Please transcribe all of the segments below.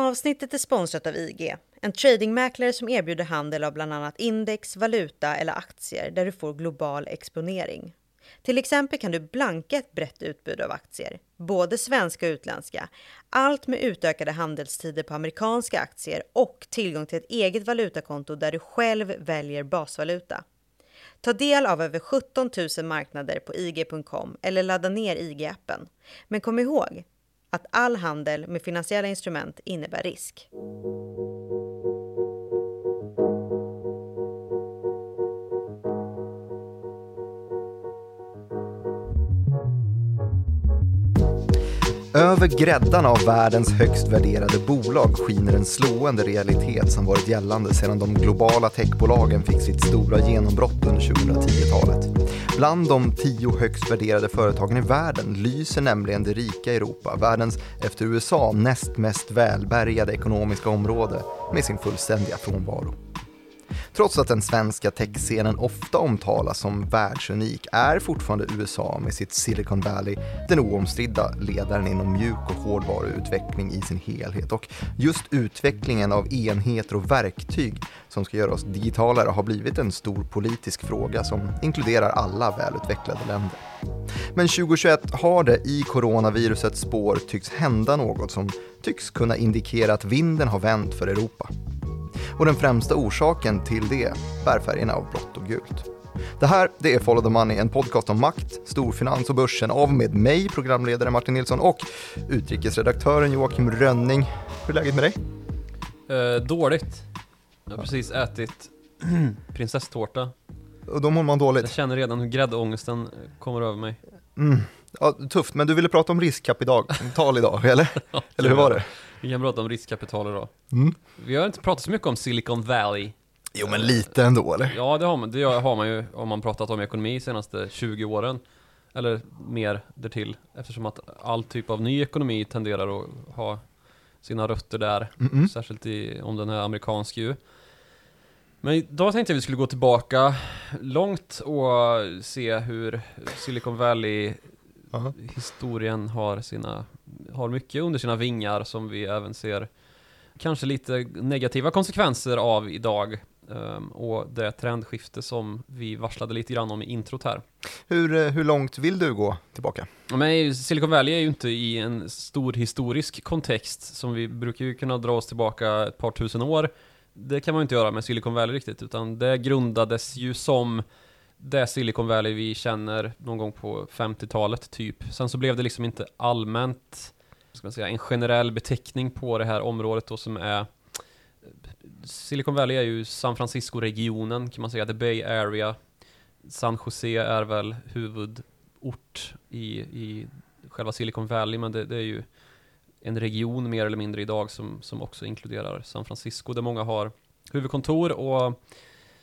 Avsnittet är sponsrat av IG, en tradingmäklare som erbjuder handel av bland annat index, valuta eller aktier där du får global exponering. Till exempel kan du blanka ett brett utbud av aktier, både svenska och utländska. Allt med utökade handelstider på amerikanska aktier och tillgång till ett eget valutakonto där du själv väljer basvaluta. Ta del av över 17 000 marknader på IG.com eller ladda ner IG-appen. Men kom ihåg att all handel med finansiella instrument innebär risk. Över gräddan av världens högst värderade bolag skiner en slående realitet som varit gällande sedan de globala techbolagen fick sitt stora genombrott under 2010-talet. Bland de tio högst värderade företagen i världen lyser nämligen det rika Europa, världens efter USA näst mest välbärgade ekonomiska område, med sin fullständiga frånvaro. Trots att den svenska techscenen ofta omtalas som världsunik är fortfarande USA med sitt Silicon Valley den oomstridda ledaren inom mjuk och hårdvaruutveckling i sin helhet. Och just utvecklingen av enheter och verktyg som ska göra oss digitalare har blivit en stor politisk fråga som inkluderar alla välutvecklade länder. Men 2021 har det i coronavirusets spår tycks hända något som tycks kunna indikera att vinden har vänt för Europa. Och den främsta orsaken till det bär färgerna av blått och gult. Det här det är Follow the Money, en podcast om makt, storfinans och börsen av med mig, programledare Martin Nilsson och utrikesredaktören Joakim Rönning. Hur är läget med dig? Eh, dåligt. Jag har precis ätit prinsesstårta. Och då mår man Jag dåligt. känner redan hur gräddångesten kommer över mig. Mm. Ja, tufft, men du ville prata om riskkapital idag, eller? Eller hur var det? Vi kan prata om riskkapital idag. Mm. Vi har inte pratat så mycket om Silicon Valley. Jo, men lite ändå, eller? Ja, det har man, det har man ju om man pratat om ekonomi de senaste 20 åren. Eller mer därtill, eftersom att all typ av ny ekonomi tenderar att ha sina rötter där. Mm-mm. Särskilt i, om den är amerikansk ju. Men idag tänkte jag vi skulle gå tillbaka långt och se hur Silicon Valley Aha. historien har sina, har mycket under sina vingar som vi även ser kanske lite negativa konsekvenser av idag. Ehm, och det trendskifte som vi varslade lite grann om i introt här. Hur, eh, hur långt vill du gå tillbaka? Men Silicon Valley är ju inte i en stor historisk kontext som vi brukar ju kunna dra oss tillbaka ett par tusen år. Det kan man ju inte göra med Silicon Valley riktigt, utan det grundades ju som det Silicon Valley vi känner någon gång på 50-talet typ. Sen så blev det liksom inte allmänt, ska man säga, en generell beteckning på det här området då som är Silicon Valley är ju San Francisco-regionen kan man säga, the Bay Area. San Jose är väl huvudort i, i själva Silicon Valley, men det, det är ju en region mer eller mindre idag som, som också inkluderar San Francisco, där många har huvudkontor och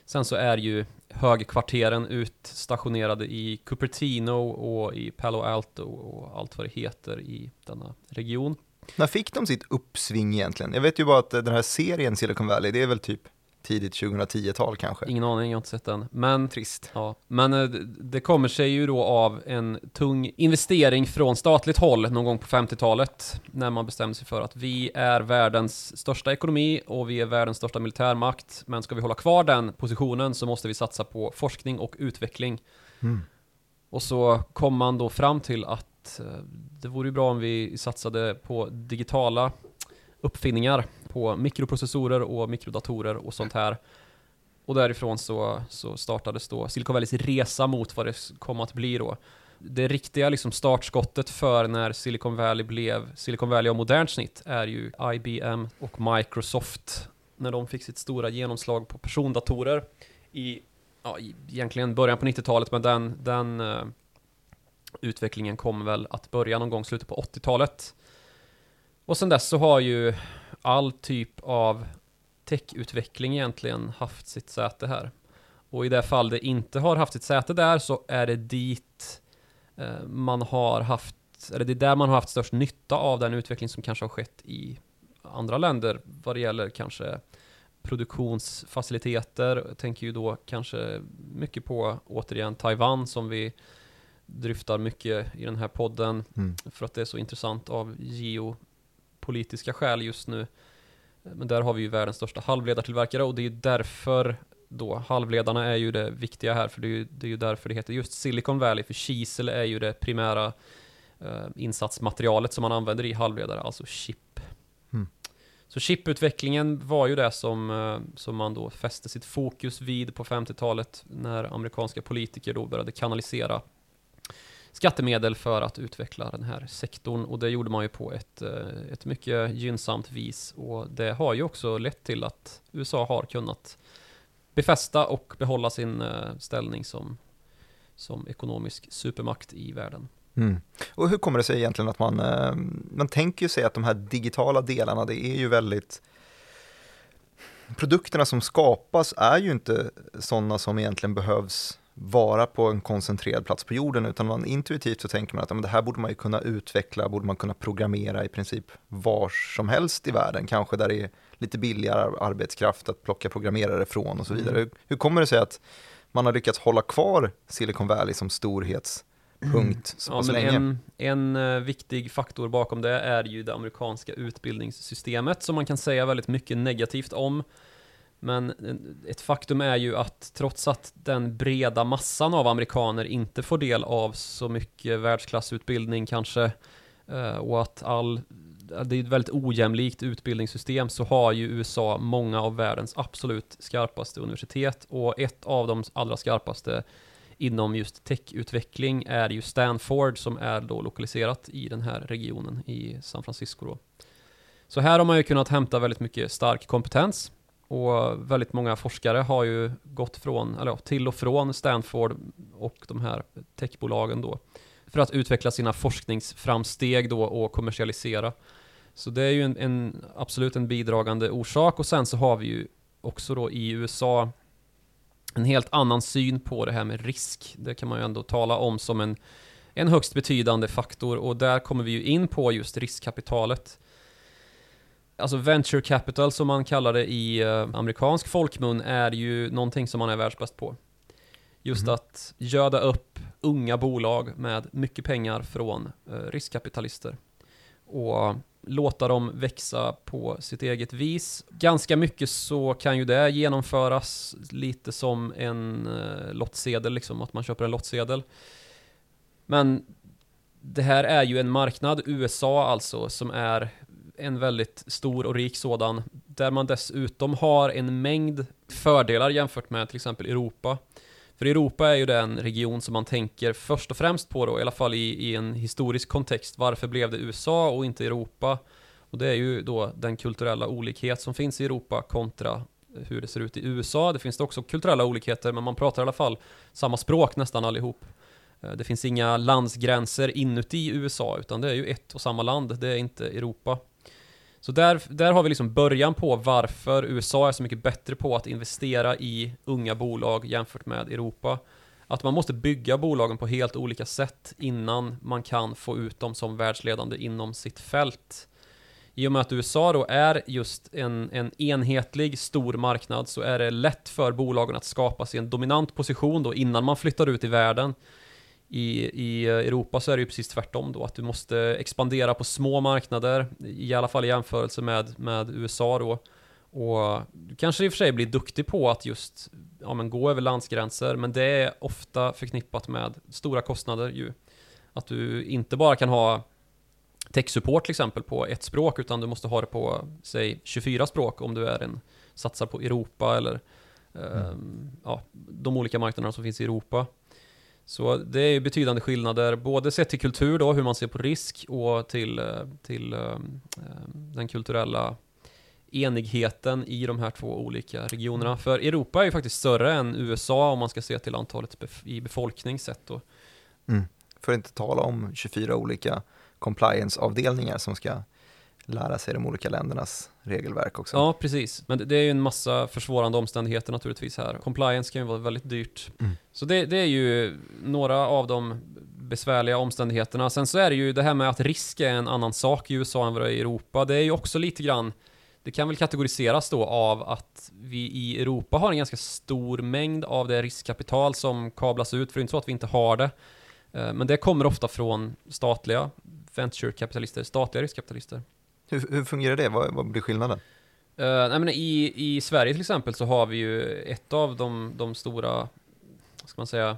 sen så är ju högkvarteren utstationerade i Cupertino och i Palo Alto och allt vad det heter i denna region. När fick de sitt uppsving egentligen? Jag vet ju bara att den här serien Silicon Valley, det är väl typ tidigt 2010-tal kanske. Ingen aning, jag har inte sett den. Men Trist. Ja, men eh, det kommer sig ju då av en tung investering från statligt håll någon gång på 50-talet när man bestämde sig för att vi är världens största ekonomi och vi är världens största militärmakt. Men ska vi hålla kvar den positionen så måste vi satsa på forskning och utveckling. Mm. Och så kom man då fram till att eh, det vore ju bra om vi satsade på digitala uppfinningar på mikroprocessorer och mikrodatorer och sånt här. Och därifrån så, så startades då Silicon Valleys resa mot vad det kom att bli då. Det riktiga liksom startskottet för när Silicon Valley blev Silicon Valley av modernt snitt är ju IBM och Microsoft när de fick sitt stora genomslag på persondatorer i, ja, i egentligen början på 90-talet, men den, den uh, utvecklingen kom väl att börja någon gång i slutet på 80-talet. Och sen dess så har ju all typ av techutveckling egentligen haft sitt säte här. Och i det fall det inte har haft sitt säte där så är det dit eh, man har haft, eller det är där man har haft störst nytta av den utveckling som kanske har skett i andra länder vad det gäller kanske produktionsfaciliteter. Jag tänker ju då kanske mycket på återigen Taiwan som vi dryftar mycket i den här podden Mm. för att det är så intressant av politiska skäl just nu. Men där har vi ju världens största halvledartillverkare och det är ju därför då halvledarna är ju det viktiga här, för det är ju, det är ju därför det heter just Silicon Valley, för kisel är ju det primära eh, insatsmaterialet som man använder i halvledare, alltså chip. Mm. Så chiputvecklingen var ju det som, eh, som man då fäste sitt fokus vid på 50-talet när amerikanska politiker då började kanalisera skattemedel för att utveckla den här sektorn och det gjorde man ju på ett, eh, ett mycket gynnsamt vis och det har ju också lett till att USA har kunnat befästa och behålla sin eh, ställning som, som ekonomisk supermakt i världen. Mm. Och hur kommer det sig egentligen att man, eh, man tänker ju sig att de här digitala delarna, det är ju väldigt Produkterna som skapas är ju inte sådana som egentligen behövs vara på en koncentrerad plats på jorden, utan man intuitivt så tänker man att men det här borde man ju kunna utveckla, borde man kunna programmera i princip var som helst i världen, kanske där det är lite billigare arbetskraft att plocka programmerare från och så vidare. Mm. Hur, hur, kommer det sig att man har lyckats hålla kvar Silicon Valley som storhetspunkt så ja, pass länge? En, en uh, viktig faktor bakom det är ju det amerikanska utbildningssystemet som man kan säga väldigt mycket negativt om. Men eh, ett faktum är ju att trots att den breda massan av amerikaner inte får del av så mycket världsklassutbildning kanske eh, och att all eh, det är ett väldigt ojämlikt utbildningssystem så har ju USA många av världens absolut skarpaste universitet och ett av de allra skarpaste inom just techutveckling är ju Stanford som är då lokaliserat i den här regionen i San Francisco då. Så här har man ju kunnat hämta väldigt mycket stark kompetens och väldigt många forskare har ju gått från, eller till och från Stanford och de här techbolagen då för att utveckla sina forskningsframsteg då och kommersialisera. Så det är ju en, en, absolut en bidragande orsak och sen så har vi ju också då i USA en helt annan syn på det här med risk. Det kan man ju ändå tala om som en, en högst betydande faktor och där kommer vi ju in på just riskkapitalet. Alltså venture capital som man kallar det i uh, amerikansk folkmun är ju någonting som man är världsbäst på. Just mm. att göda upp unga bolag med mycket pengar från uh, riskkapitalister. Och låta dem växa på sitt eget vis. Ganska mycket så kan ju det genomföras lite som en uh, lottsedel, liksom att man köper en lottsedel. Men det här är ju en marknad, USA alltså, som är en väldigt stor och rik sådan, där man dessutom har en mängd fördelar jämfört med till exempel Europa. För Europa är ju den region som man tänker först och främst på då, i alla fall i, i en historisk kontext. Varför blev det USA och inte Europa? Och det är ju då den kulturella olikhet som finns i Europa kontra hur det ser ut i USA. Det finns det också kulturella olikheter, men man pratar i alla fall samma språk nästan allihop. Eh, det finns inga landsgränser inuti USA, utan det är ju ett och samma land, det är inte Europa. Så där, där har vi liksom början på varför USA är så mycket bättre på att investera i unga bolag jämfört med Europa. Att man måste bygga bolagen på helt olika sätt innan man kan få ut dem som världsledande inom sitt fält. I och med att USA då är just en, en enhetlig stor marknad så är det lätt för bolagen att skapa sig en dominant position då innan man flyttar ut i världen. I, I Europa så är det ju precis tvärtom då, att du måste expandera på små marknader, i alla fall i jämförelse med, med USA då. Och du kanske i och för sig blir duktig på att just ja, men gå över landsgränser, men det är ofta förknippat med stora kostnader ju. Att du inte bara kan ha tech-support till exempel på ett språk, utan du måste ha det på, säg, 24 språk om du är en, satsar på Europa eller mm. eh, ja, de olika marknaderna som finns i Europa. Så det är betydande skillnader, både sett till kultur då, hur man ser på risk, och till, eh, till um, den kulturella enigheten i de här två olika regionerna. Mm. För Europa är ju faktiskt större än USA om man ska se till antalet bef i befolkning sett då. Mm. För att inte tala om 24 olika compliance-avdelningar som ska lära sig de olika ländernas regelverk också. Ja, precis. Men det är ju en massa försvårande omständigheter naturligtvis här. Compliance kan ju vara väldigt dyrt. Mm. Så det, det, är ju några av de besvärliga omständigheterna. Sen så är det ju det här med att risk är en annan sak i USA än vad det är i Europa. Det är ju också lite grann det kan väl kategoriseras då av att vi i Europa har en ganska stor mängd av det riskkapital som kablas ut, för det är inte så att vi inte har det. Eh, men det kommer ofta från statliga venture-kapitalister, statliga riskkapitalister. Hur, hur fungerar det? Vad, vad blir skillnaden? Uh, nej, men i, I Sverige till exempel så har vi ju ett av de, de stora, ska man säga,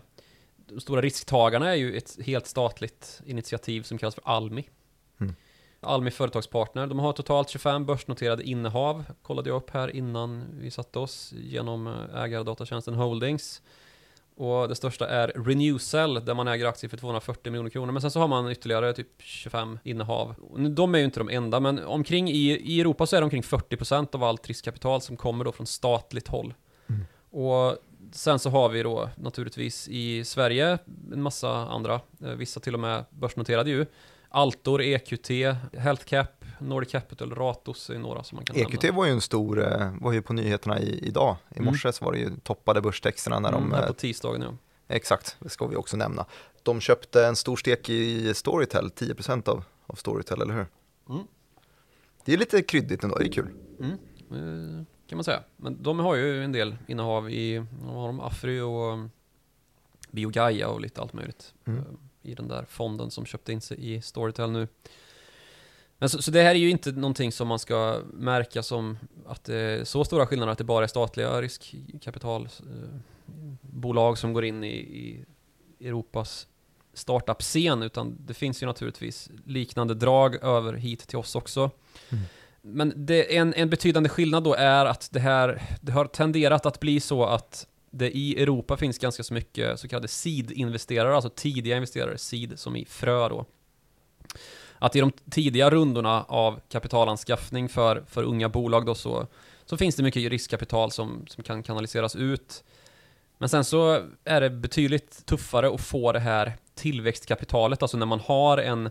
de stora risktagarna är ju ett helt statligt initiativ som kallas för Almi. Mm. Almi Företagspartner. De har totalt 25 börsnoterade innehav, kollade jag upp här innan vi satte oss, genom eh, ägardatatjänsten Holdings. Och det största är Renewcell, där man äger aktier för 240 miljoner kronor. Men sen så har man ytterligare typ 25 innehav. De är ju inte de enda, men omkring i, i Europa så är det omkring 40% av allt riskkapital som kommer då från statligt håll. Mm. Och sen så har vi då naturligtvis i Sverige en massa andra, eh, vissa till och med börsnoterade ju. Altor, EQT, Healthcap, Nordic Capital, Ratos är några som man kan EQT nämna. var ju en stor, eh, var ju på nyheterna i, idag. I Mm. morse så var det ju toppade börstexterna när Mm, de, här eh, på tisdagen ja. exakt, det ska vi också nämna. De köpte en stor stek i Storytel, 10% av, av Storytel, eller hur? Mm. Det är lite kryddigt ändå, det är kul. Mm, eh, kan man säga. Men de har ju en del innehav i, har de, Afry och um, Biogaia och lite allt möjligt. Mm. eh, I den där fonden som köpte in sig i Storytel nu. Men så, så det här är ju inte någonting som man ska märka som att det är så stora skillnader att det bara är statliga riskkapitalbolag som går in i, i Europas startup-scen, utan det finns ju naturligtvis liknande drag över hit till oss också. Mm. Men det, en, en betydande skillnad då är att det här, det har tenderat att bli så att det i Europa finns ganska så mycket så kallade seed-investerare, alltså tidiga investerare, seed som i frö då. Att i de tidiga rundorna av kapitalanskaffning för, för unga bolag då så, så finns det mycket riskkapital som, som kan kanaliseras ut. Men sen så är det betydligt tuffare att få det här tillväxtkapitalet, alltså när man har en,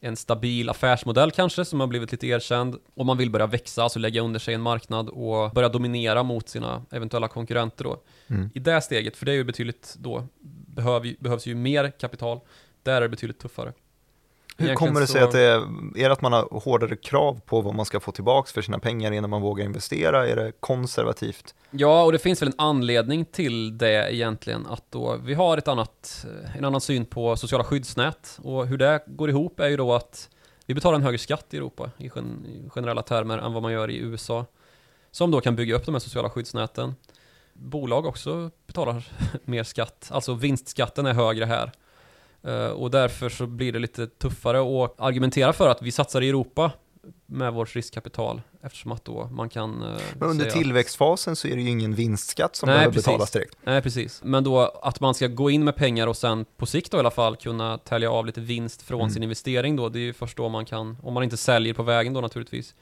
en stabil affärsmodell kanske som har blivit lite erkänd och man vill börja växa, alltså lägga under sig en marknad och börja dominera mot sina eventuella konkurrenter då. Mm. I det steget, för det är ju betydligt då, behöv, behövs ju mer kapital, där är det betydligt tuffare. Hur kommer det sig så- att det är, är det att man har hårdare krav på vad man ska få tillbaka för sina pengar innan man vågar investera? Är det konservativt? Ja, och det finns väl en anledning till det egentligen, att då vi har ett annat, en annan syn på sociala skyddsnät. Och hur det går ihop är ju då att vi betalar en högre skatt i Europa i, gen, i generella termer än vad man gör i USA. Som då kan bygga upp de här sociala skyddsnäten. Bolag också betalar mer skatt, alltså vinstskatten är högre här. Eh, Och därför så blir det lite tuffare att argumentera för att vi satsar i Europa med vårt riskkapital eftersom att då man kan eh, Men under tillväxtfasen så är det ju ingen vinstskatt som Nej, behöver precis. betalas direkt. Nej, precis. Men då att man ska gå in med pengar och sen på sikt då i alla fall kunna tälja av lite vinst från Mm. sin investering då. Det är ju först då man kan, om man inte säljer på vägen då naturligtvis.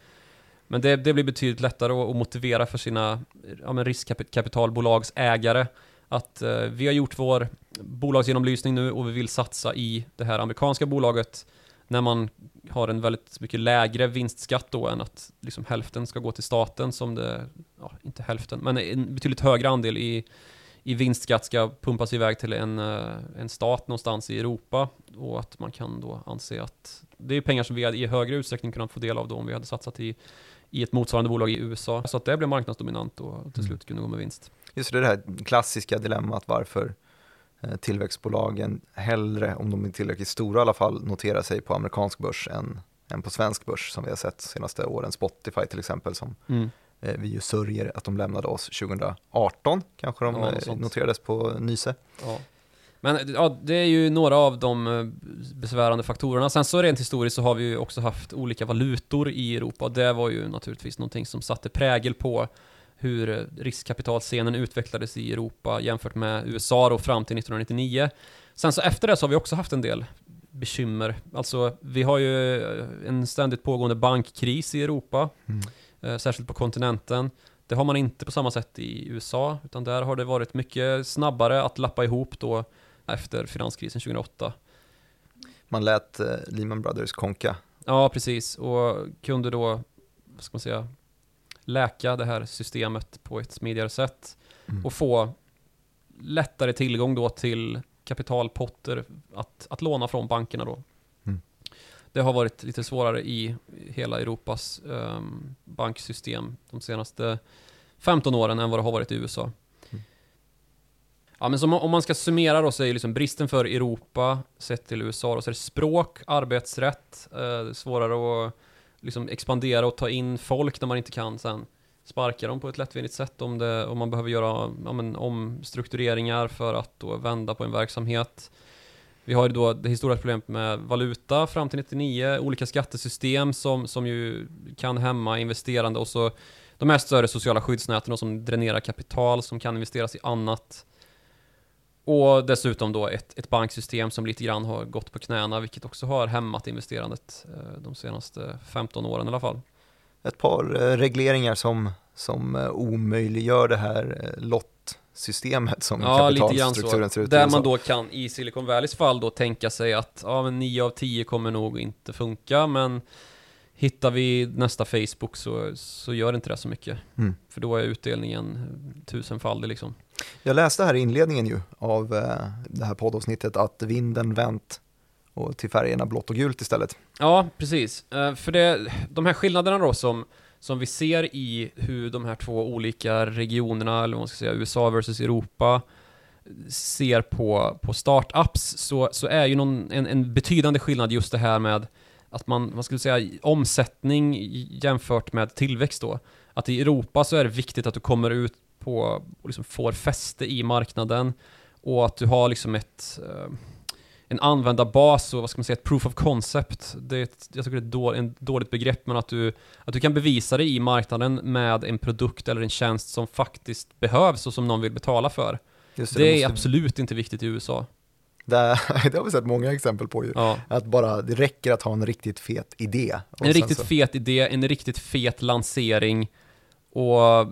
Men det, det blir betydligt lättare att, att motivera för sina ja, men riskkapitalbolags ägare att eh, vi har gjort vår bolagsgenomlysning nu och vi vill satsa i det här amerikanska bolaget när man har en väldigt mycket lägre vinstskatt då än att liksom hälften ska gå till staten som det, ja inte hälften, men en betydligt högre andel i, i vinstskatt ska pumpas iväg till en, eh, en stat någonstans i Europa och att man kan då anse att det är pengar som vi hade i högre utsträckning kunnat få del av då om vi hade satsat i, i ett motsvarande bolag i USA. Så att det blev marknadsdominant och till Mm. slut kunde gå med vinst. Just det, här klassiska dilemmat varför eh, tillväxtbolagen hellre, om de är tillräckligt stora i alla fall, noterar sig på amerikansk börs än, än på svensk börs som vi har sett de senaste åren. Spotify till exempel som Mm. eh, vi ju sörjer att de lämnade oss 2018, kanske de Ja, eh, noterades på Nyse. Ja. Men ja, det är ju några av de besvärande faktorerna. Sen så rent historiskt så har vi ju också haft olika valutor i Europa det var ju naturligtvis någonting som satte prägel på hur eh, riskkapitalscenen utvecklades i Europa jämfört med USA då fram till 1999. Sen så efter det så har vi också haft en del bekymmer. Alltså vi har ju eh, en ständigt pågående bankkris i Europa, Mm. eh, särskilt på kontinenten. Det har man inte på samma sätt i USA, utan där har det varit mycket snabbare att lappa ihop då efter finanskrisen 2008. Man lät eh, Lehman Brothers konka. Ja, precis. Och kunde då, vad ska man säga, läka det här systemet på ett smidigare sätt. Mm. Och få lättare tillgång då till kapitalpotter att, att låna från bankerna då. Mm. Det har varit lite svårare i hela Europas ehm, banksystem de senaste 15 åren än vad det har varit i USA. Mm. Ja, men om man ska summera då så är liksom bristen för Europa sett till USA då, så är det språk, arbetsrätt, eh, svårare att liksom expandera och ta in folk när man inte kan sen sparka dem på ett lättvindigt sätt om, det, om man behöver göra ja, men, omstruktureringar för att då vända på en verksamhet. Vi har ju då det historiska problemet med valuta fram till 99, olika skattesystem som, som ju kan hämma investerande och så de här större sociala skyddsnäten som dränerar kapital som kan investeras i annat. Och dessutom då ett, ett banksystem som lite grann har gått på knäna, vilket också har hämmat investerandet eh, de senaste 15 åren i alla fall. Ett par eh, regleringar som, som eh, omöjliggör det här lottsystemet som ja, kapitalstrukturen ser ut Där man då kan i Silicon Valleys fall då tänka sig att ja, men 9 av 10 kommer nog inte funka, men Hittar vi nästa Facebook så, så gör inte det så mycket. Mm. För då är utdelningen tusenfaldig liksom. Jag läste här i inledningen ju av eh, det här poddavsnittet att vinden vänt och till färgerna blått och gult istället. Ja, precis. Eh, för det, de här skillnaderna då som, som vi ser i hur de här två olika regionerna, eller vad man ska säga, USA versus Europa, ser på, på startups, så, så är ju någon, en, en betydande skillnad just det här med att man, man skulle säga omsättning jämfört med tillväxt då. Att i Europa så är det viktigt att du kommer ut på, och liksom får fäste i marknaden och att du har liksom ett eh, en användarbas och vad ska man säga, ett proof of concept. Det är ett, jag tycker det är ett dåligt, dåligt begrepp, men att du, att du kan bevisa det i marknaden med en produkt eller en tjänst som faktiskt behövs och som någon vill betala för. det, det, är måste... absolut inte viktigt i USA. Det, det har vi sett många exempel på ju. Ja. Att bara, det räcker att ha en riktigt fet idé. En riktigt så... fet idé, en riktigt fet lansering. Och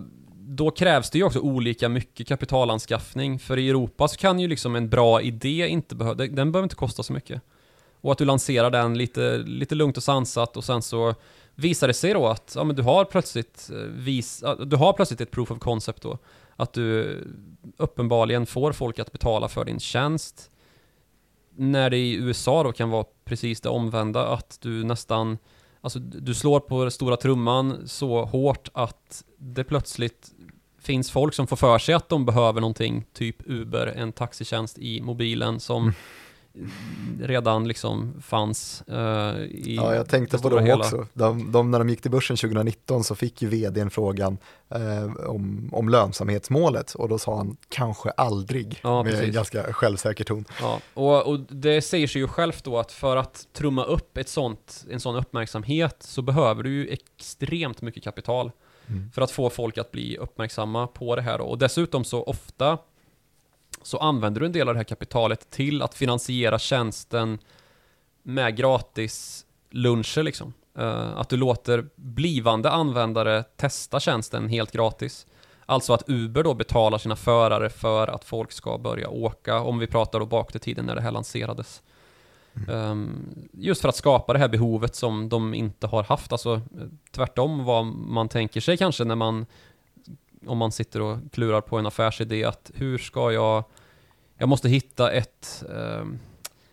då krävs det ju också olika mycket kapitalanskaffning. För i Europa så kan ju liksom en bra idé inte behöva, den behöver inte kosta så mycket. Och att du lanserar den lite, lite lugnt och sansat och sen så visar det sig då att ja, men du, har plötsligt eh, vis, du har plötsligt ett proof of concept då. Att du uppenbarligen får folk att betala för din tjänst när det i USA då kan vara precis det omvända, att du nästan Alltså du slår på stora trumman så hårt att det plötsligt finns folk som får för sig att de behöver någonting, typ Uber, en taxitjänst i mobilen som mm redan liksom fanns uh, i Ja, jag tänkte på dem hela. också. De, de, när de gick till börsen 2019 så fick ju vdn frågan uh, om, om lönsamhetsmålet och då sa han kanske aldrig ja, med precis. en ganska självsäker ton. Ja, och, och, det säger sig ju självt då att för att trumma upp ett sånt, en sån uppmärksamhet så behöver du ju extremt mycket kapital mm. för att få folk att bli uppmärksamma på det här då. och dessutom så ofta så använder du en del av det här kapitalet till att finansiera tjänsten med gratis luncher liksom. Uh, att du låter blivande användare testa tjänsten helt gratis. Alltså att Uber då betalar sina förare för att folk ska börja åka, om vi pratar då bak till tiden när det här lanserades. Mm. Um, just för att skapa det här behovet som de inte har haft, alltså tvärtom vad man tänker sig kanske när man om man sitter och klurar på en affärsidé att hur ska jag jag måste hitta ett ehm,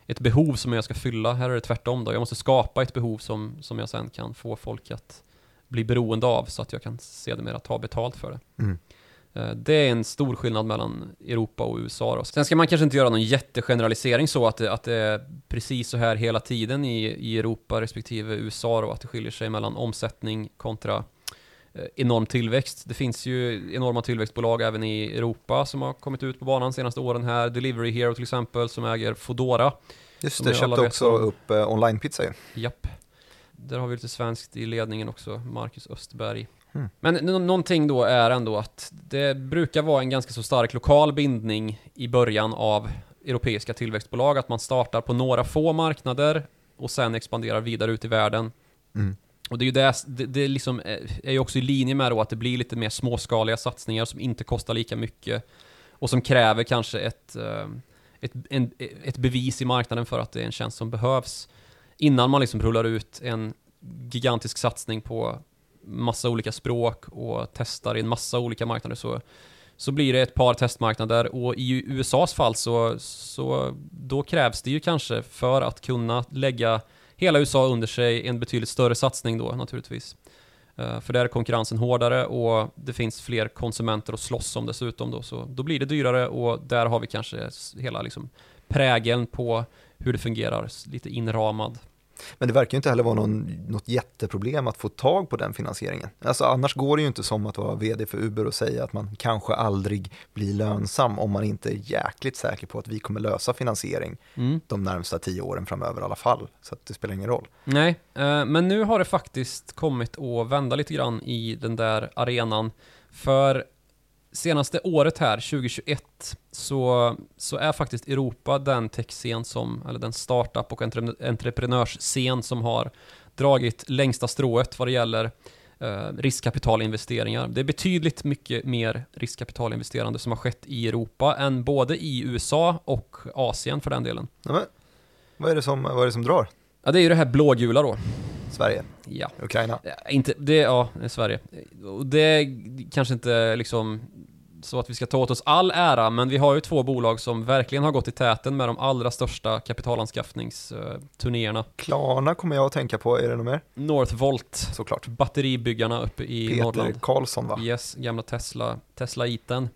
ett behov som jag ska fylla. Här är det tvärtom då. Jag måste skapa ett behov som, som jag sen kan få folk att bli beroende av så att jag kan sedermera ta betalt för det. Mm. Eh, det är en stor skillnad mellan Europa och USA. Då. Sen ska man kanske inte göra någon jättegeneralisering så att det, att det är precis så här hela tiden i, i Europa respektive USA och att det skiljer sig mellan omsättning kontra Eh, enorm tillväxt. Det finns ju enorma tillväxtbolag även i Europa som har kommit ut på banan de senaste åren här. Delivery Hero till exempel som äger Fodora. Just det, köpte också om. upp eh, online-pizza ju. Japp. Där har vi lite svenskt i ledningen också, Marcus Östberg. Mm. Men någonting då är ändå att det brukar vara en ganska så stark lokal bindning i början av europeiska tillväxtbolag, att man startar på några få marknader och sen expanderar vidare ut i världen. Mm. Och det är ju det, det, det liksom är ju också i linje med då att det blir lite mer småskaliga satsningar som inte kostar lika mycket och som kräver kanske ett, eh, ett, en, ett bevis i marknaden för att det är en tjänst som behövs innan man liksom rullar ut en gigantisk satsning på massa olika språk och testar i en massa olika marknader så, så blir det ett par testmarknader och i USAs fall så, så då krävs det ju kanske för att kunna lägga hela USA under sig en betydligt större satsning då naturligtvis. Uh, för där är konkurrensen hårdare och det finns fler konsumenter att slåss om dessutom då, så då blir det dyrare och där har vi kanske hela liksom prägeln på hur det fungerar, lite inramad. Men det verkar inte heller vara någon, något jätteproblem att få tag på den finansieringen. Alltså annars går det ju inte som att vara vd för Uber och säga att man kanske aldrig blir lönsam om man inte är jäkligt säker på att vi kommer lösa finansiering Mm. de närmsta tio åren framöver i alla fall. Så det spelar ingen roll. Nej, eh, men nu har det faktiskt kommit att vända lite grann i den där arenan. För senaste året här, 2021, så, så är faktiskt Europa den techscen som, eller den startup och entre, entreprenörsscen som har dragit längsta strået vad det gäller eh, riskkapitalinvesteringar. Det är betydligt mycket mer riskkapitalinvesterande som har skett i Europa än både i USA och Asien för den delen. Ja, men, vad, är det som, vad är det som drar? Ja, det är ju det här blågula då. Sverige, Ja. Ukraina. Ja, Inte, det, ja, Sverige. Och det är kanske inte liksom så att vi ska ta åt oss all ära, men vi har ju två bolag som verkligen har gått i täten med de allra största kapitalanskaffningsturnéerna. Klarna kommer jag att tänka på, är det något mer? Northvolt, Såklart. batteribyggarna uppe i Peter Norrland. Karlsson va? Yes, gamla Tesla, Tesla-iten.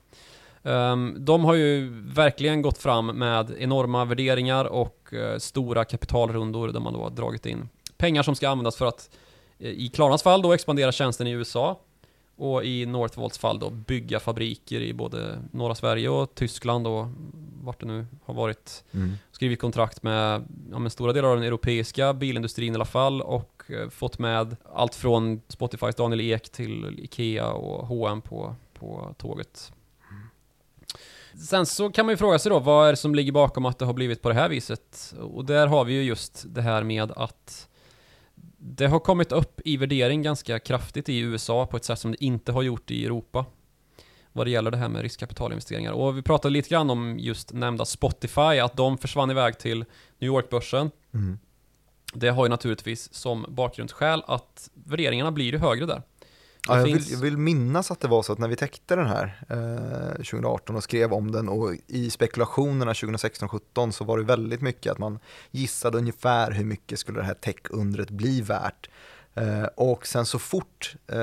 Ehm, de har ju verkligen gått fram med enorma värderingar och eh, stora kapitalrundor där man då har dragit in pengar som ska användas för att eh, i Klarnas fall då expandera tjänsten i USA och i Northvolts fall då bygga fabriker i både norra Sverige och Tyskland och vart det nu har varit Mm. skrivit kontrakt med ja, men stora delar av den europeiska bilindustrin i alla fall och eh, fått med allt från Spotifys Daniel Ek till Ikea och H&M på, på tåget. Sen så kan man ju fråga sig då, vad är det som ligger bakom att det har blivit på det här viset? Och där har vi ju just det här med att det har kommit upp i värdering ganska kraftigt i USA på ett sätt som det inte har gjort i Europa. Vad det gäller det här med riskkapitalinvesteringar. Och vi pratade lite grann om just nämnda Spotify, att de försvann iväg till New York-börsen. Mm. Det har ju naturligtvis som bakgrundsskäl att värderingarna blir ju högre där. Ja, jag, finns- vill, jag vill minnas att det var så att när vi täckte den här eh, 2018 och skrev om den och i spekulationerna 2016-17 så var det väldigt mycket att man gissade ungefär hur mycket skulle det här tech-undret bli värt. Eh, och sen så fort eh,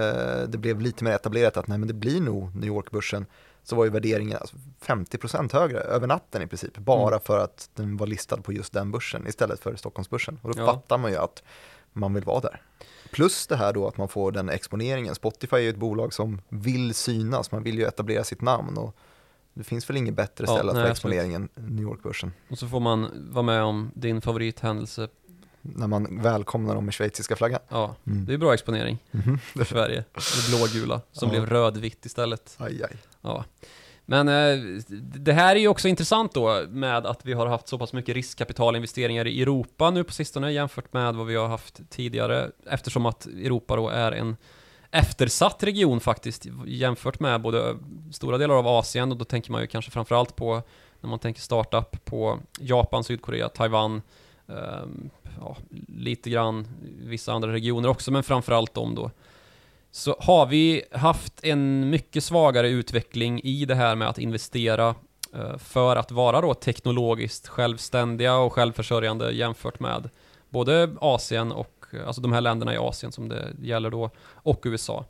det blev lite mer etablerat att nej men det blir nog New York-börsen så var ju värderingen alltså 50% högre över natten i princip, bara Mm. för att den var listad på just den börsen istället för Stockholmsbörsen. Och då Ja. fattar man ju att man vill vara där. Plus det här då att man får den exponeringen. Spotify är ju ett bolag som vill synas, man vill ju etablera sitt namn och det finns väl inget bättre Ja, ställe att nej, få absolut. exponering än New York-börsen. Och så får man vara med om din favorithändelse. När man välkomnar dem med schweiziska flaggan. Ja, Mm. det är bra exponering Mhm. för Sverige. Det blågula som Ja. blev rödvitt istället. Aj, aj. Ja. Men eh, det här är ju också intressant då med att vi har haft så pass mycket riskkapitalinvesteringar i Europa nu på sistone jämfört med vad vi har haft tidigare eftersom att Europa då är en eftersatt region faktiskt jämfört med både stora delar av Asien och då tänker man ju kanske framförallt på när man tänker startup på Japan, Sydkorea, Taiwan eh, ja, lite grann vissa andra regioner också men framförallt de då så har vi haft en mycket svagare utveckling i det här med att investera eh, för att vara då teknologiskt självständiga och självförsörjande jämfört med både Asien och, eh, alltså de här länderna i Asien som det gäller då, och USA.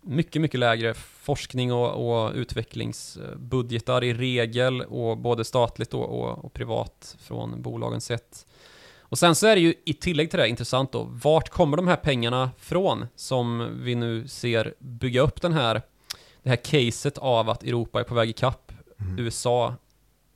Mycket, mycket lägre forskning och, och utvecklingsbudgetar i regel och både statligt då och, och privat från bolagen sett. Och sen så är det ju i tillägg till det intressant då, vart kommer de här pengarna från som vi nu ser bygga upp den här, det här caset av att Europa är på väg ikapp Mm. USA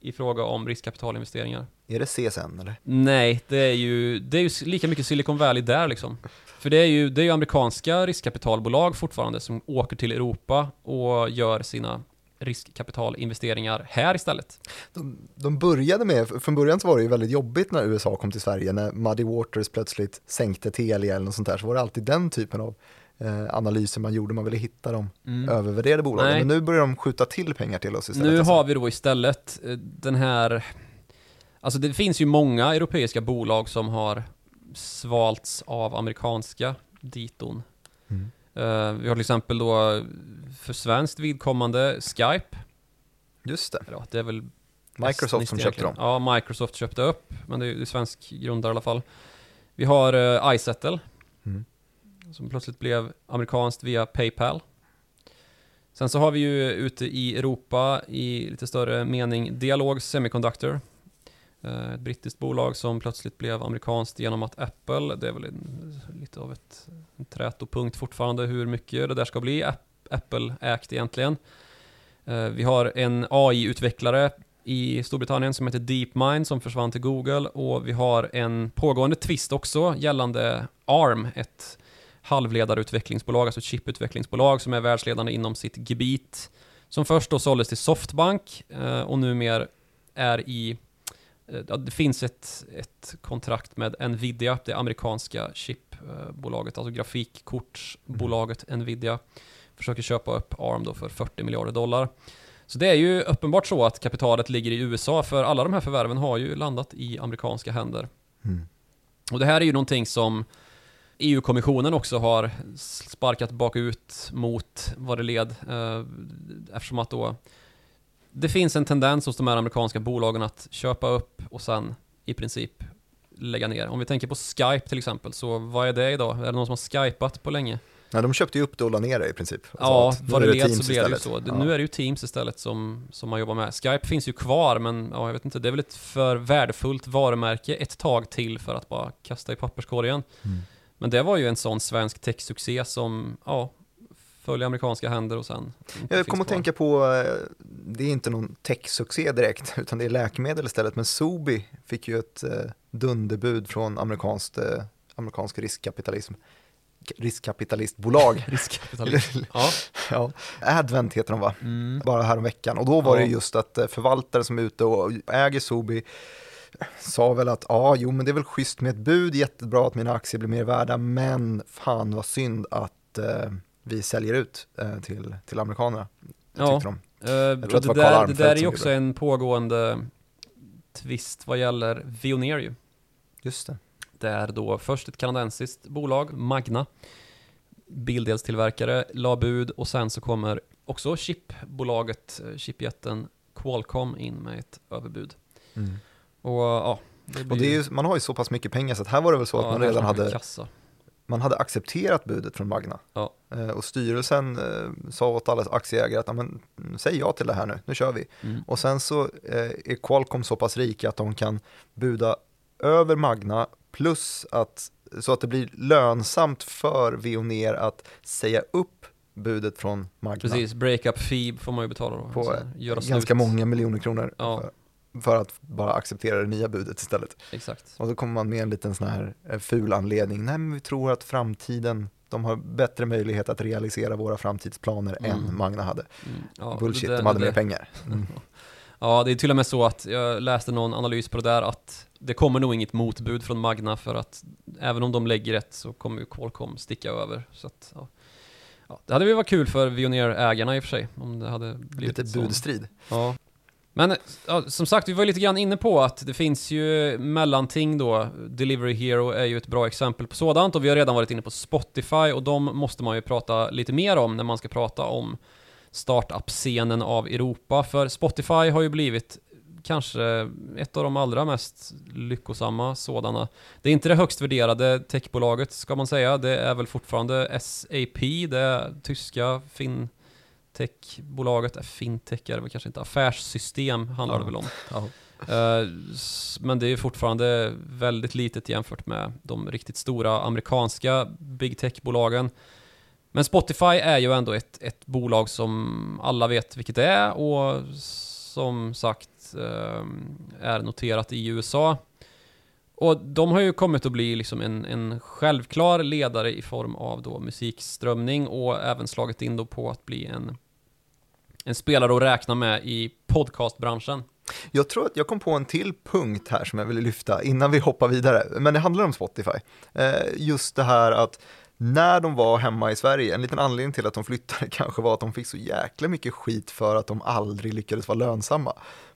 i fråga om riskkapitalinvesteringar? Är det CSN eller? Nej, det är ju, det är ju lika mycket Silicon Valley där liksom. För det är ju, det är ju amerikanska riskkapitalbolag fortfarande som åker till Europa och gör sina riskkapitalinvesteringar här istället. De, de började med, från början så var det ju väldigt jobbigt när USA kom till Sverige, när Muddy Waters plötsligt sänkte Telia eller något sånt där, så var det alltid den typen av eh, analyser man gjorde, man ville hitta de övervärderade bolagen. Nej. Men nu börjar de skjuta till pengar till oss istället. Nu alltså. har vi då istället eh, den här... Alltså det finns ju många europeiska bolag som har svalts av amerikanska diton. Mm. Eh, vi har till exempel då för svenskt vidkommande Skype. Just det, ja, det är väl Microsoft som köpte dem. Ja, Microsoft köpte upp, men det är ju svensk grundare i alla fall. Vi har uh, iSettle, Mm. som plötsligt blev amerikanskt via Paypal. Sen så har vi ju ute i Europa i lite större mening Dialog Semiconductor. Eh, ett brittiskt bolag som plötsligt blev amerikanskt genom att Apple, det är väl en, lite av ett, en trätopunkt fortfarande hur mycket det där ska bli Apple-ägt egentligen. Eh, vi har en AI-utvecklare i Storbritannien som heter DeepMind som försvann till Google och vi har en pågående tvist också gällande ARM, ett halvledarutvecklingsbolag, alltså chiputvecklingsbolag som är världsledande inom sitt gebit. Som först då såldes till Softbank eh, och numera är i det finns ett, ett kontrakt med Nvidia, det amerikanska chipbolaget, alltså grafikkortsbolaget Nvidia. Försöker köpa upp ARM då för 40 miljarder dollar. Så det är ju uppenbart så att kapitalet ligger i USA, för alla de här förvärven har ju landat i amerikanska händer. Mm. Och det här är ju någonting som EU-kommissionen också har sparkat bakut mot vad det led. Eh, eftersom att då det finns en tendens hos de här amerikanska bolagen att köpa upp och sen i princip lägga ner. Om vi tänker på Skype till exempel, så vad är det idag? Är det någon som har skypat på länge? Nej, de köpte ju upp det och la ner det i princip. Alltså ja, nu vad det led Teams så blev det ju istället. så. Ja. Nu är det ju Teams istället som, som man jobbar med. Skype finns ju kvar, men ja, jag vet inte, det är väl ett för värdefullt varumärke ett tag till för att bara kasta i papperskorgen. Mm. Men det var ju en sån svensk techsuccé som, ja, föll i amerikanska händer och sen Jag kommer att tänka på, eh, det är inte någon techsuccé direkt, utan det är läkemedel istället. Men Sobi fick ju ett eh, dunderbud från amerikanskt, eh, amerikansk riskkapitalism. riskkapitalistbolag. Riskkapitalist. ja. ja, Advent heter de va? Mm. Bara här om veckan. Och då var det Ja. just att förvaltare som är ute och äger Sobi sa väl att ja, jo men det är väl schysst med ett bud, jättebra att mina aktier blir mer värda, men fan vad synd att eh, vi säljer ut eh, till, till amerikanerna. Ja. De. Eh, tror och att det det, var Carl där, det där är ju också gjorde en pågående twist vad gäller Veoneer ju. Just det. Det är då först ett kanadensiskt bolag, Magna, bildelstillverkare, la bud och sen så kommer också chipbolaget, eh, chipjätten Qualcomm in med ett överbud. Och ja, det Och det är ju, man har ju så pass mycket pengar så att här var det väl så att man redan hade, Kassa. Man hade accepterat budet från Magna. Ja. Eh, och styrelsen eh, sa åt alla aktieägare att "Ja, men, mm, säg ja till det här nu, nu kör vi. Mm. Och sen så eh, är Qualcomm så pass rika att de kan buda över Magna plus att så att det blir lönsamt för Veoneer att säga upp budet från Magna Precis, breakup fee får man ju betala då. på Så här, göra ganska slut. många miljoner kronor Ja. för, för att bara acceptera det nya budet istället. Exakt. Och då kommer man med en liten sån här eh, ful anledning. Nej, men vi tror att framtiden, de har bättre möjlighet att realisera våra framtidsplaner Mm. än Magna hade. Mm, ja, Bullshit, det- de hade det- mer pengar. Mm. Ja, det är till och med så att jag läste någon analys på det där att det kommer nog inget motbud från Magna för att även om de lägger ett så kommer ju Qualcomm sticka över. Så att, ja. Ja, det hade väl varit kul för Veoneer-ägarna i och för sig om det hade blivit Lite så. budstrid. Ja. Men ja, som sagt, vi var lite grann inne på att det finns ju mellanting då. Delivery Hero är ju ett bra exempel på sådant och vi har redan varit inne på Spotify och de måste man ju prata lite mer om när man ska prata om startup-scenen av Europa. För Spotify har ju blivit kanske ett av de allra mest lyckosamma sådana. Det är inte det högst värderade techbolaget ska man säga. Det är väl fortfarande SAP, det tyska fin äh, fintech är det väl kanske inte, affärssystem handlar det väl om. Eh, Men det är fortfarande väldigt litet jämfört med de riktigt stora amerikanska big tech-bolagen. Men Spotify är ju ändå ett, ett bolag som alla vet vilket det är och som sagt eh, är noterat i USA. Och de har ju kommit att bli liksom en, en självklar ledare i form av då musikströmning och även slagit in då på att bli en, en spelare att räkna med i podcastbranschen. Jag tror att jag kom på en till punkt här som jag ville lyfta innan vi hoppar vidare, men det handlar om Spotify. Eh, just det här att när de var hemma i Sverige, en liten anledning till att de flyttade kanske var att de fick så jäkla mycket skit för att de aldrig lyckades vara lönsamma.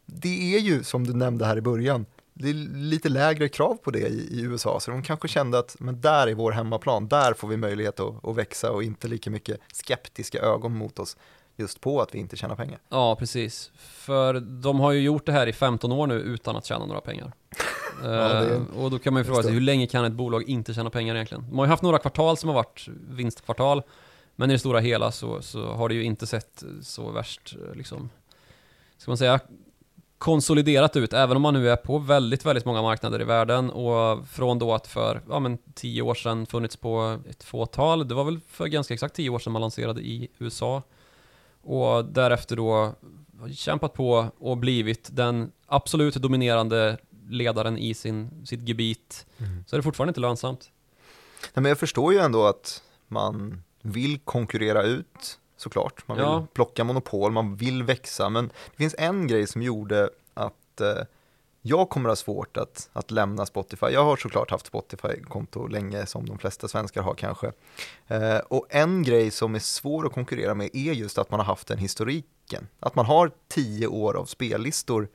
Det är ju, som du nämnde här i början, det är lite lägre krav på det i, i USA, så de kanske kände att men där är vår hemmaplan, där får vi möjlighet att, att växa och inte lika mycket skeptiska ögon mot oss just på att vi inte tjänar pengar. Ja, precis. För de har ju gjort det här i 15 år nu utan att tjäna några pengar. det är- Eh, och då kan man ju fråga sig, hur länge kan ett bolag inte tjäna pengar egentligen? De har ju haft några kvartal som har varit vinstkvartal, men i det stora hela så, så har det ju inte sett så värst, eh, liksom, ska man säga, konsoliderat ut, även om man nu är på väldigt, väldigt många marknader i världen och från då att för, ja men tio år sedan funnits på ett fåtal, det var väl för ganska exakt tio år sedan man lanserade i USA och därefter då kämpat på och blivit den absolut dominerande ledaren i sin, sitt gebit, Mm. så är det fortfarande inte lönsamt. Nej, men jag förstår ju ändå att man vill konkurrera ut såklart. Man vill Ja. plocka monopol, man vill växa. Men det finns en grej som gjorde att eh, jag kommer ha svårt att, att lämna Spotify. Jag har såklart haft Spotify-konto länge som de flesta svenskar har kanske. Eh, och en grej som är svår att konkurrera med är just att man har haft den historiken. Att man har tio år av spellistor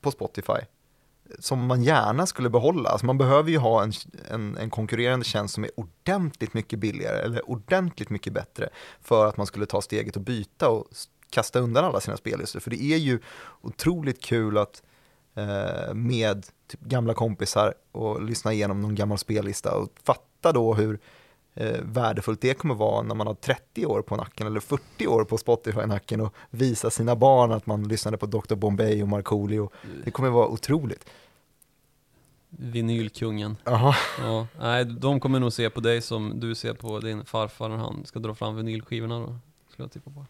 på Spotify eh, som man gärna skulle behålla. Alltså man behöver ju ha en, en, en konkurrerande tjänst som är ordentligt mycket billigare eller ordentligt mycket bättre för att man skulle ta steget och byta och kasta undan alla sina spellistor. För det är ju otroligt kul att med typ gamla kompisar och lyssna igenom någon gammal spellista och fatta då hur eh, värdefullt det kommer vara när man har 30 år på nacken eller 40 år på Spotify i nacken och visa sina barn att man lyssnade på Dr. Bombay och Markoolio. Det kommer vara otroligt. Vinylkungen. Aha. Ja, nej, de kommer nog se på dig som du ser på din farfar när han ska dra fram vinylskivorna då. Ska jag tippa på.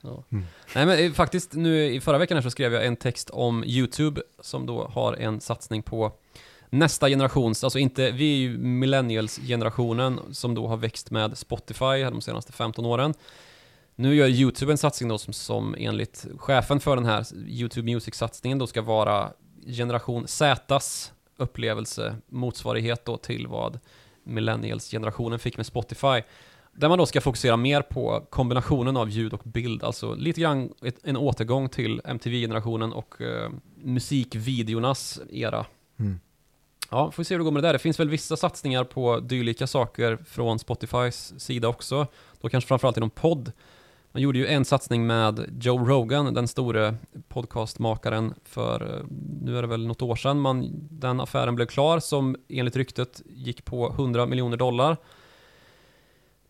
Ja. Mm. Nej men eh, faktiskt nu i förra veckan här så skrev jag en text om YouTube som då har en satsning på nästa generations, alltså inte, vi är ju millennials-generationen som då har växt med Spotify de senaste 15 åren. Nu gör YouTube en satsning då som, som enligt chefen för den här YouTube Music-satsningen då ska vara generation Zs upplevelse, motsvarighet då till vad millennials-generationen fick med Spotify. Där man då ska fokusera mer på kombinationen av ljud och bild, alltså lite grann en återgång till MTV-generationen och eh, musikvideornas era. Mm. Ja, får vi se hur det går med det där. Det finns väl vissa satsningar på dylika saker från Spotifys sida också. Då kanske framförallt inom podd. Man gjorde ju en satsning med Joe Rogan, den store podcastmakaren, för eh, nu är det väl något år sedan man, den affären blev klar som enligt ryktet gick på 100 miljoner dollar.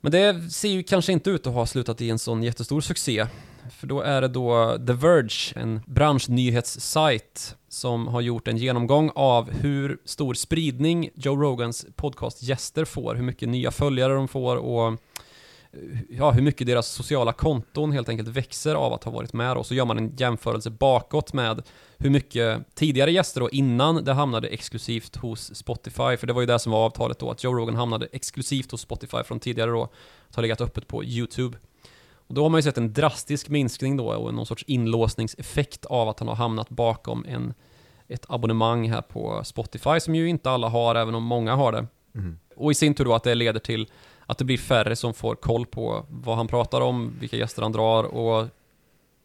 Men det ser ju kanske inte ut att ha slutat i en sån jättestor succé. För då är det då The Verge, en branschnyhetssajt som har gjort en genomgång av hur stor spridning Joe Rogans podcastgäster får, hur mycket nya följare de får och ja, hur mycket deras sociala konton helt enkelt växer av att ha varit med och så gör man en jämförelse bakåt med hur mycket tidigare gäster då innan det hamnade exklusivt hos Spotify, för det var ju det som var avtalet då, att Joe Rogan hamnade exklusivt hos Spotify från tidigare då, att ha legat öppet på YouTube. Och då har man ju sett en drastisk minskning då och någon sorts inlåsningseffekt av att han har hamnat bakom en, ett abonnemang här på Spotify som ju inte alla har, även om många har det. Mm. Och i sin tur då att det leder till att det blir färre som får koll på vad han pratar om, vilka gäster han drar och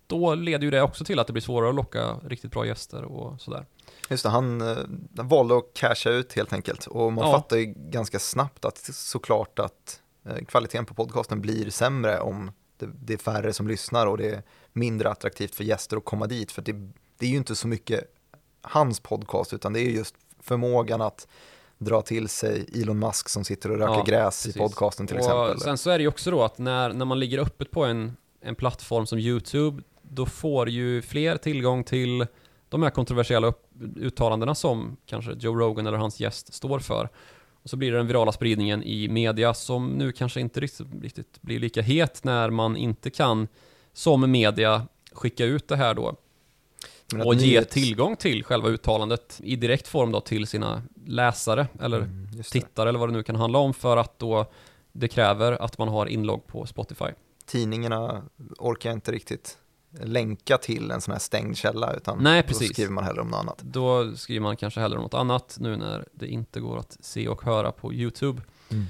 då leder ju det också till att det blir svårare att locka riktigt bra gäster och sådär. Just det, han, eh, han valde att casha ut helt enkelt. Och man Ja. fattar ju ganska snabbt att såklart att eh, kvaliteten på podcasten blir sämre om det, det är färre som lyssnar och det är mindre attraktivt för gäster att komma dit. För det, det är ju inte så mycket hans podcast utan det är just förmågan att dra till sig Elon Musk som sitter och röker Ja, gräs precis. i podcasten till och exempel. Sen så är det ju också då att när, när man ligger öppet på en, en plattform som YouTube, då får ju fler tillgång till de här kontroversiella upp, uttalandena som kanske Joe Rogan eller hans gäst står för. Och så blir det den virala spridningen i media som nu kanske inte riktigt, riktigt blir lika het när man inte kan som media skicka ut det här då Och ge nyhets- tillgång till själva uttalandet i direkt form då till sina läsare eller Mm, tittare eller vad det nu kan handla om för att då det kräver att man har inlogg på Spotify. Tidningarna orkar inte riktigt länka till en sån här stängd källa utan Nej, då precis. skriver man hellre om något annat. Då skriver man kanske hellre om något annat nu när det inte går att se och höra på YouTube. Mm.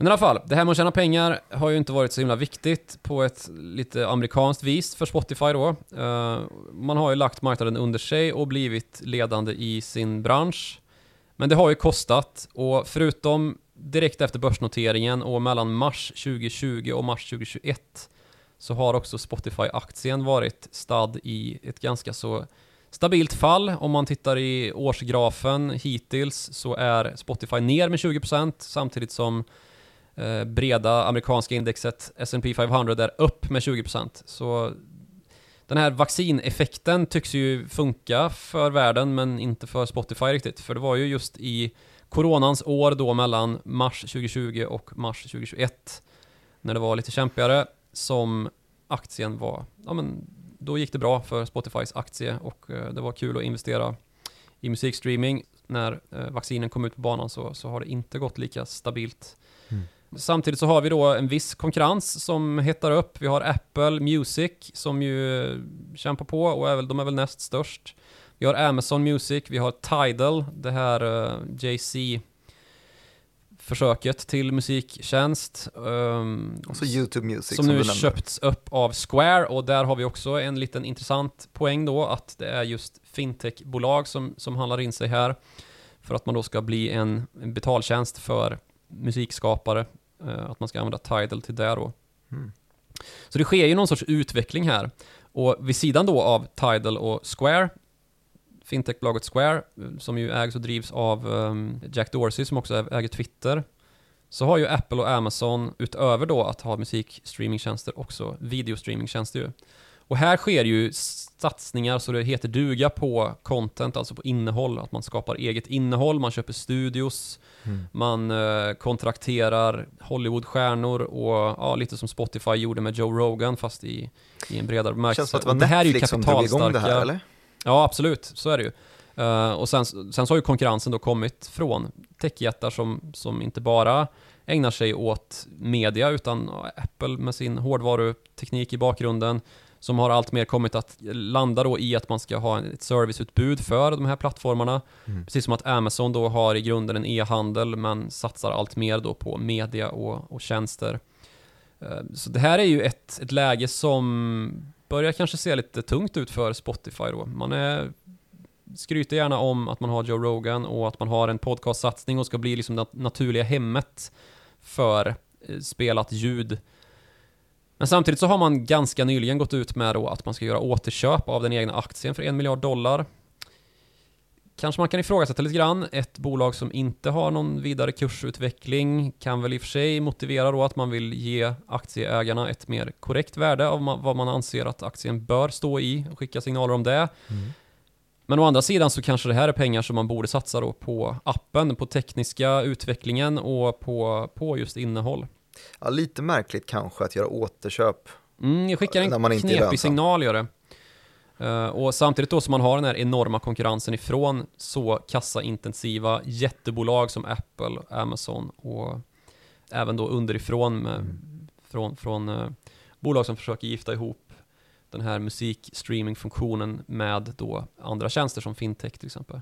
Men i alla fall, det här med att tjäna pengar har ju inte varit så himla viktigt på ett lite amerikanskt vis för Spotify då. Eh, man har ju lagt marknaden under sig och blivit ledande i sin bransch. Men det har ju kostat och förutom direkt efter börsnoteringen och mellan mars 2020 och mars 2021 så har också Spotify-aktien varit stad i ett ganska så stabilt fall. Om man tittar i årsgrafen hittills så är Spotify ner med 20% samtidigt som Eh, breda amerikanska indexet S&P 500 är upp med 20%. Så den här vaccineffekten tycks ju funka för världen men inte för Spotify riktigt. För det var ju just i coronans år då mellan mars 2020 och mars 2021 när det var lite kämpigare som aktien var, ja men då gick det bra för Spotifys aktie och eh, det var kul att investera i musikstreaming. När eh, vaccinen kom ut på banan så, så har det inte gått lika stabilt. Mm. Samtidigt så har vi då en viss konkurrens som hettar upp. Vi har Apple Music som ju eh, kämpar på och är väl, de är väl näst störst. Vi har Amazon Music, vi har Tidal, det här uh, JC försöket till musiktjänst. Um, Och så YouTube Music som, som, nu köpts upp av Square och där har vi också en liten intressant poäng då att det är just fintechbolag som, som handlar in sig här för att man då ska bli en, en betaltjänst för musikskapare eh, att man ska använda Tidal till det då. Mm. Så det sker ju någon sorts utveckling här och vid sidan då av Tidal och Square Fintechbolaget Square, eh, som ju ägs och drivs av um, Jack Dorsey som också äger Twitter, så har ju Apple och Amazon utöver då att ha musikstreamingtjänster också videostreamingtjänster ju. Och här sker ju satsningar så det heter duga på content, alltså på innehåll, att man skapar eget innehåll, man köper studios, Mm. man eh, kontrakterar Hollywoodstjärnor och ja, lite som Spotify gjorde med Joe Rogan fast i, i en bredare bemärkelse. känns som att det var Och det här är ju Netflix som drog igång det här, kapitalstarka- eller? Ja, absolut. Så är det ju. Eh, och sen, sen så har ju konkurrensen då kommit från techjättar som, som inte bara ägnar sig åt media, utan Apple med sin hårdvaruteknik i bakgrunden, som har allt mer kommit att landa då i att man ska ha ett serviceutbud för de här plattformarna. Mm. Precis som att Amazon då har i grunden en e-handel, men satsar allt mer då på media och, och tjänster. Eh, Så det här är ju ett, ett läge som börjar kanske se lite tungt ut för Spotify då. Man är, skryter gärna om att man har Joe Rogan och att man har en podcastsatsning och ska bli liksom det naturliga hemmet för eh, spelat ljud. Men samtidigt så har man ganska nyligen gått ut med då att man ska göra återköp av den egna aktien för en miljard dollar. Kanske man kan ifrågasätta lite grann. Ett bolag som inte har någon vidare kursutveckling kan väl i och för sig motivera då att man vill ge aktieägarna ett mer korrekt värde av vad man anser att aktien bör stå i och skicka signaler om det. Mm. Men å andra sidan så kanske det här är pengar som man borde satsa då på appen, på tekniska utvecklingen och på, på just innehåll. Ja, lite märkligt kanske att göra återköp. Mm, jag skickar När en man inte knepig signal gör det. Eh, och samtidigt då som man har den här enorma konkurrensen ifrån så kassaintensiva jättebolag som Apple, Amazon och även då underifrån med, Mm. från, från eh, bolag som försöker gifta ihop den här musikstreamingfunktionen med då andra tjänster som fintech till exempel.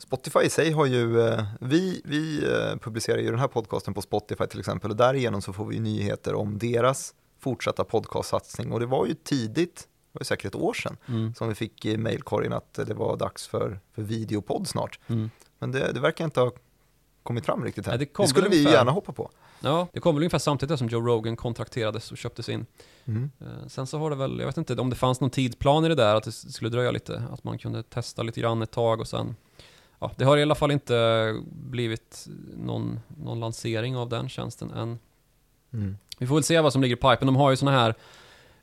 Spotify i sig har ju, eh, vi, vi eh, publicerar ju den här podcasten på Spotify till exempel och därigenom så får vi nyheter om deras fortsatta podcastsatsning och det var ju tidigt, det var ju säkert ett år sedan, Mm. som vi fick i mailkorgen att det var dags för, för videopodd snart. Mm. Men det, det verkar inte ha kommit fram riktigt här. Nej, det det, skulle vi ju ungefär. gärna hoppa på. Ja, det kom väl ungefär samtidigt som Joe Rogan kontrakterades och köptes in. Mm. Eh, Sen så har det väl, jag vet inte om det fanns någon tidsplan i det där, att det skulle dröja lite, att man kunde testa lite grann ett tag och sen Ja, det har i alla fall inte blivit någon, någon lansering av den tjänsten än. Mm. Vi får väl se vad som ligger i pipen. De har ju såna här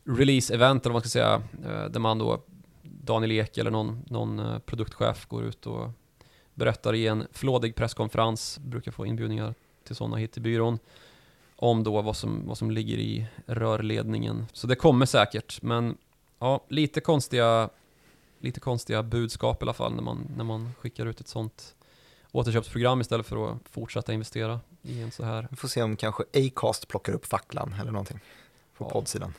release-event, eller vad man ska säga, eh, där man då, Daniel Ek eller någon, någon eh, produktchef går ut och berättar i en flådig presskonferens, brukar få inbjudningar till sådana hit till byrån, om då vad som, vad som ligger i rörledningen. Så det kommer säkert, men ja, lite konstiga, lite konstiga budskap i alla fall när man, när man skickar ut ett sånt återköpsprogram istället för att fortsätta investera i en så här Vi får se om kanske Acast plockar upp facklan eller någonting på Ja. poddsidan.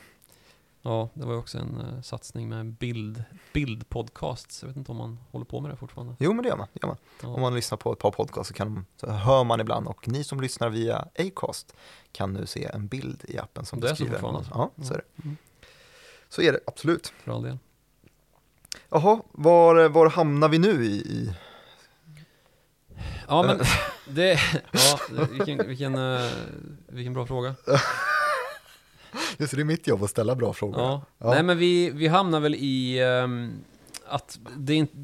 Ja, det var ju också en uh, satsning med bild, bildpodcasts. Jag vet inte om man håller på med det fortfarande. Jo men det gör man. Det gör man. Ja. Om man lyssnar på ett par podcasts så, kan så hör man ibland och ni som lyssnar via Acast kan nu se en bild i appen som Det är så beskriver. fortfarande? Ja, så är det. Mm, Så är det, absolut. för all del. Jaha, var, var hamnar vi nu i? i? Ja, men det... Ja, vilken, vilken, eh, vilken bra fråga. Just det, det är mitt jobb att ställa bra frågor. Ja. Ja. Nej, men vi, vi hamnar väl i ehm, att det är inte...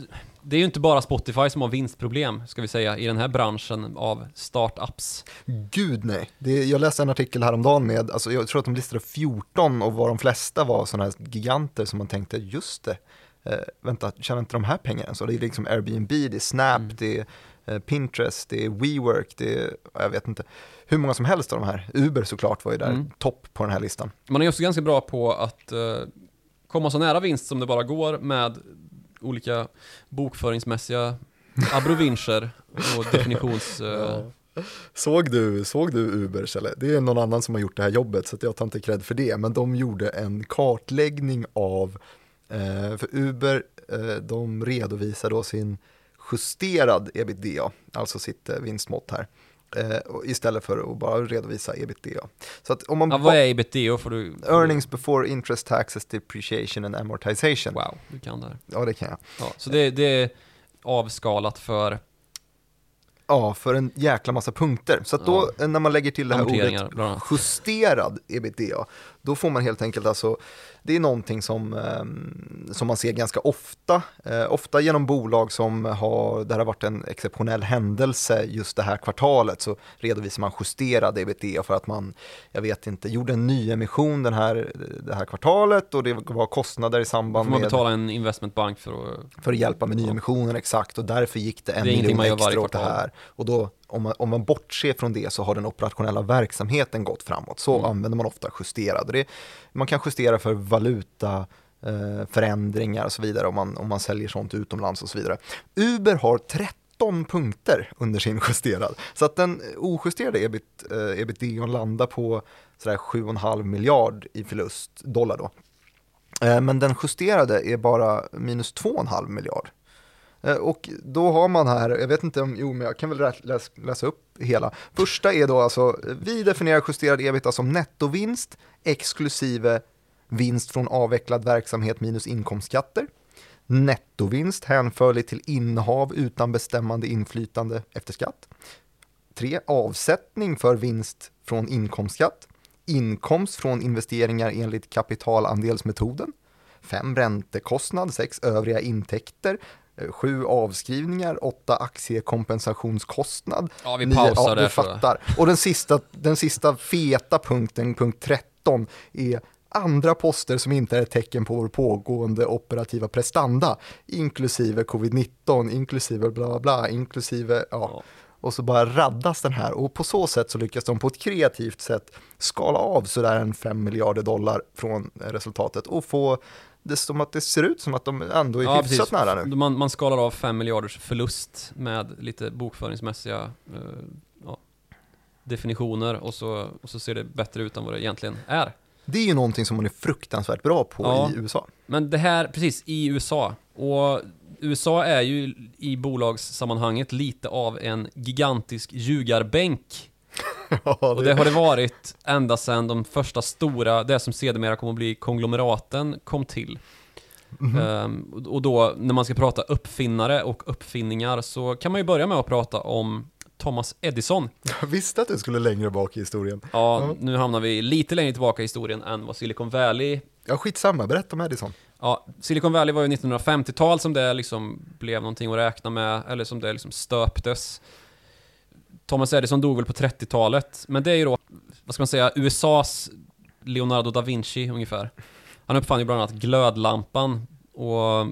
det är ju inte bara Spotify som har vinstproblem, ska vi säga, i den här branschen av startups. Gud nej. Det, jag läste en artikel häromdagen med, alltså jag tror att de listade 14 och var de flesta var sådana här giganter som man tänkte, just det, eh, vänta, tjänar inte de här pengarna? Så det är liksom Airbnb, det är Snap, Mm. det är eh, Pinterest, det är WeWork, det är, jag vet inte, hur många som helst av de här. Uber såklart var ju där, Mm. topp på den här listan. Man är också ganska bra på att eh, komma så nära vinst som det bara går med olika bokföringsmässiga abrovinscher och definitions... eh, Såg du, såg du Uber, Kjelle? Det är någon annan som har gjort det här jobbet, så jag tar inte cred för det. Men de gjorde en kartläggning av, för Uber, eh, de redovisar då sin justerad ebitda, alltså sitt eh, vinstmått här. Eh, istället för att bara redovisa ebitda. Så att om man Ja, vad är ebitda? Får du... Earnings before interest, taxes, depreciation and amortization. Wow, du kan det här. Ja, det kan jag. Ja, så det, det är avskalat för Ja, för en jäkla massa punkter. Så då eh, när man lägger till det här ordet justerad ebitda, då får man helt enkelt alltså, det är någonting som, ehm, som man ser ganska ofta, eh, ofta genom bolag som har, där har varit en exceptionell händelse just det här kvartalet, så redovisar man justerad ebitda för att man, jag vet inte, gjorde en nyemission den här, det här kvartalet och det var kostnader i Får samband man med, betala en investmentbank för att... för att hjälpa med nyemissionen exakt och därför gick det en miljon man extra åt det här. Och då, om man, om man bortser från det så har den operationella verksamheten gått framåt. Så Mm. använder man ofta justerad. Det, man kan justera för valuta, eh, förändringar och så vidare om man, om man säljer sånt utomlands och så vidare. Uber har 13 punkter under sin justerad. Så att den ojusterade ebit, eh, ebitda landar på sådär 7,5 miljard i förlust, dollar då. Eh, Men den justerade är bara minus 2,5 miljard. Eh, och då har man här, jag vet inte om, jo men jag kan väl läs, läsa upp hela. Första är då alltså, eh, vi definierar justerad ebitda som nettovinst exklusive vinst från avvecklad verksamhet minus inkomstskatter. Nettovinst hänförlig till innehav utan bestämmande inflytande efter skatt. 3. Avsättning för vinst från inkomstskatt. Inkomst från investeringar enligt kapitalandelsmetoden. 5. Räntekostnad. 6. Övriga intäkter. 7. Avskrivningar. 8. Aktiekompensationskostnad. Ja, vi Nio- pausar ja, där fattar. Och den sista, den sista feta punkten, punkt 13, är andra poster som inte är ett tecken på vår pågående operativa prestanda, inklusive covid-19, inklusive bla bla bla, inklusive, ja. Ja. Och så bara raddas den här och på så sätt så lyckas de på ett kreativt sätt skala av sådär en 5 miljarder dollar från eh, resultatet och få det som att det ser ut som att de ändå är Ja, hyfsat precis. nära nu. Man, man skalar av 5 miljarders förlust med lite bokföringsmässiga eh, ja, definitioner och så, och så ser det bättre ut än vad det egentligen är. Det är ju någonting som man är fruktansvärt bra på Ja. i USA. Men det här, precis, i USA. Och USA är ju i bolagssammanhanget lite av en gigantisk ljugarbänk. Ja, Och det har det varit ända sedan de första stora, det som sedermera kommer att bli konglomeraten, kom till. Mhm. Ehm, och då, när man ska prata uppfinnare och uppfinningar, så kan man ju börja med att prata om Thomas Edison. Jag visste att du skulle längre bak i historien. Ja, Ja. nu hamnar vi lite längre tillbaka i historien än vad Silicon Valley Ja, skitsamma, berätta om Edison. Ja, Silicon Valley var ju 1950-tal som det liksom blev någonting att räkna med, eller som det liksom stöptes. Thomas Edison dog väl på 30-talet, men det är ju då, vad ska man säga, USAs Leonardo da Vinci ungefär. Han uppfann ju bland annat glödlampan och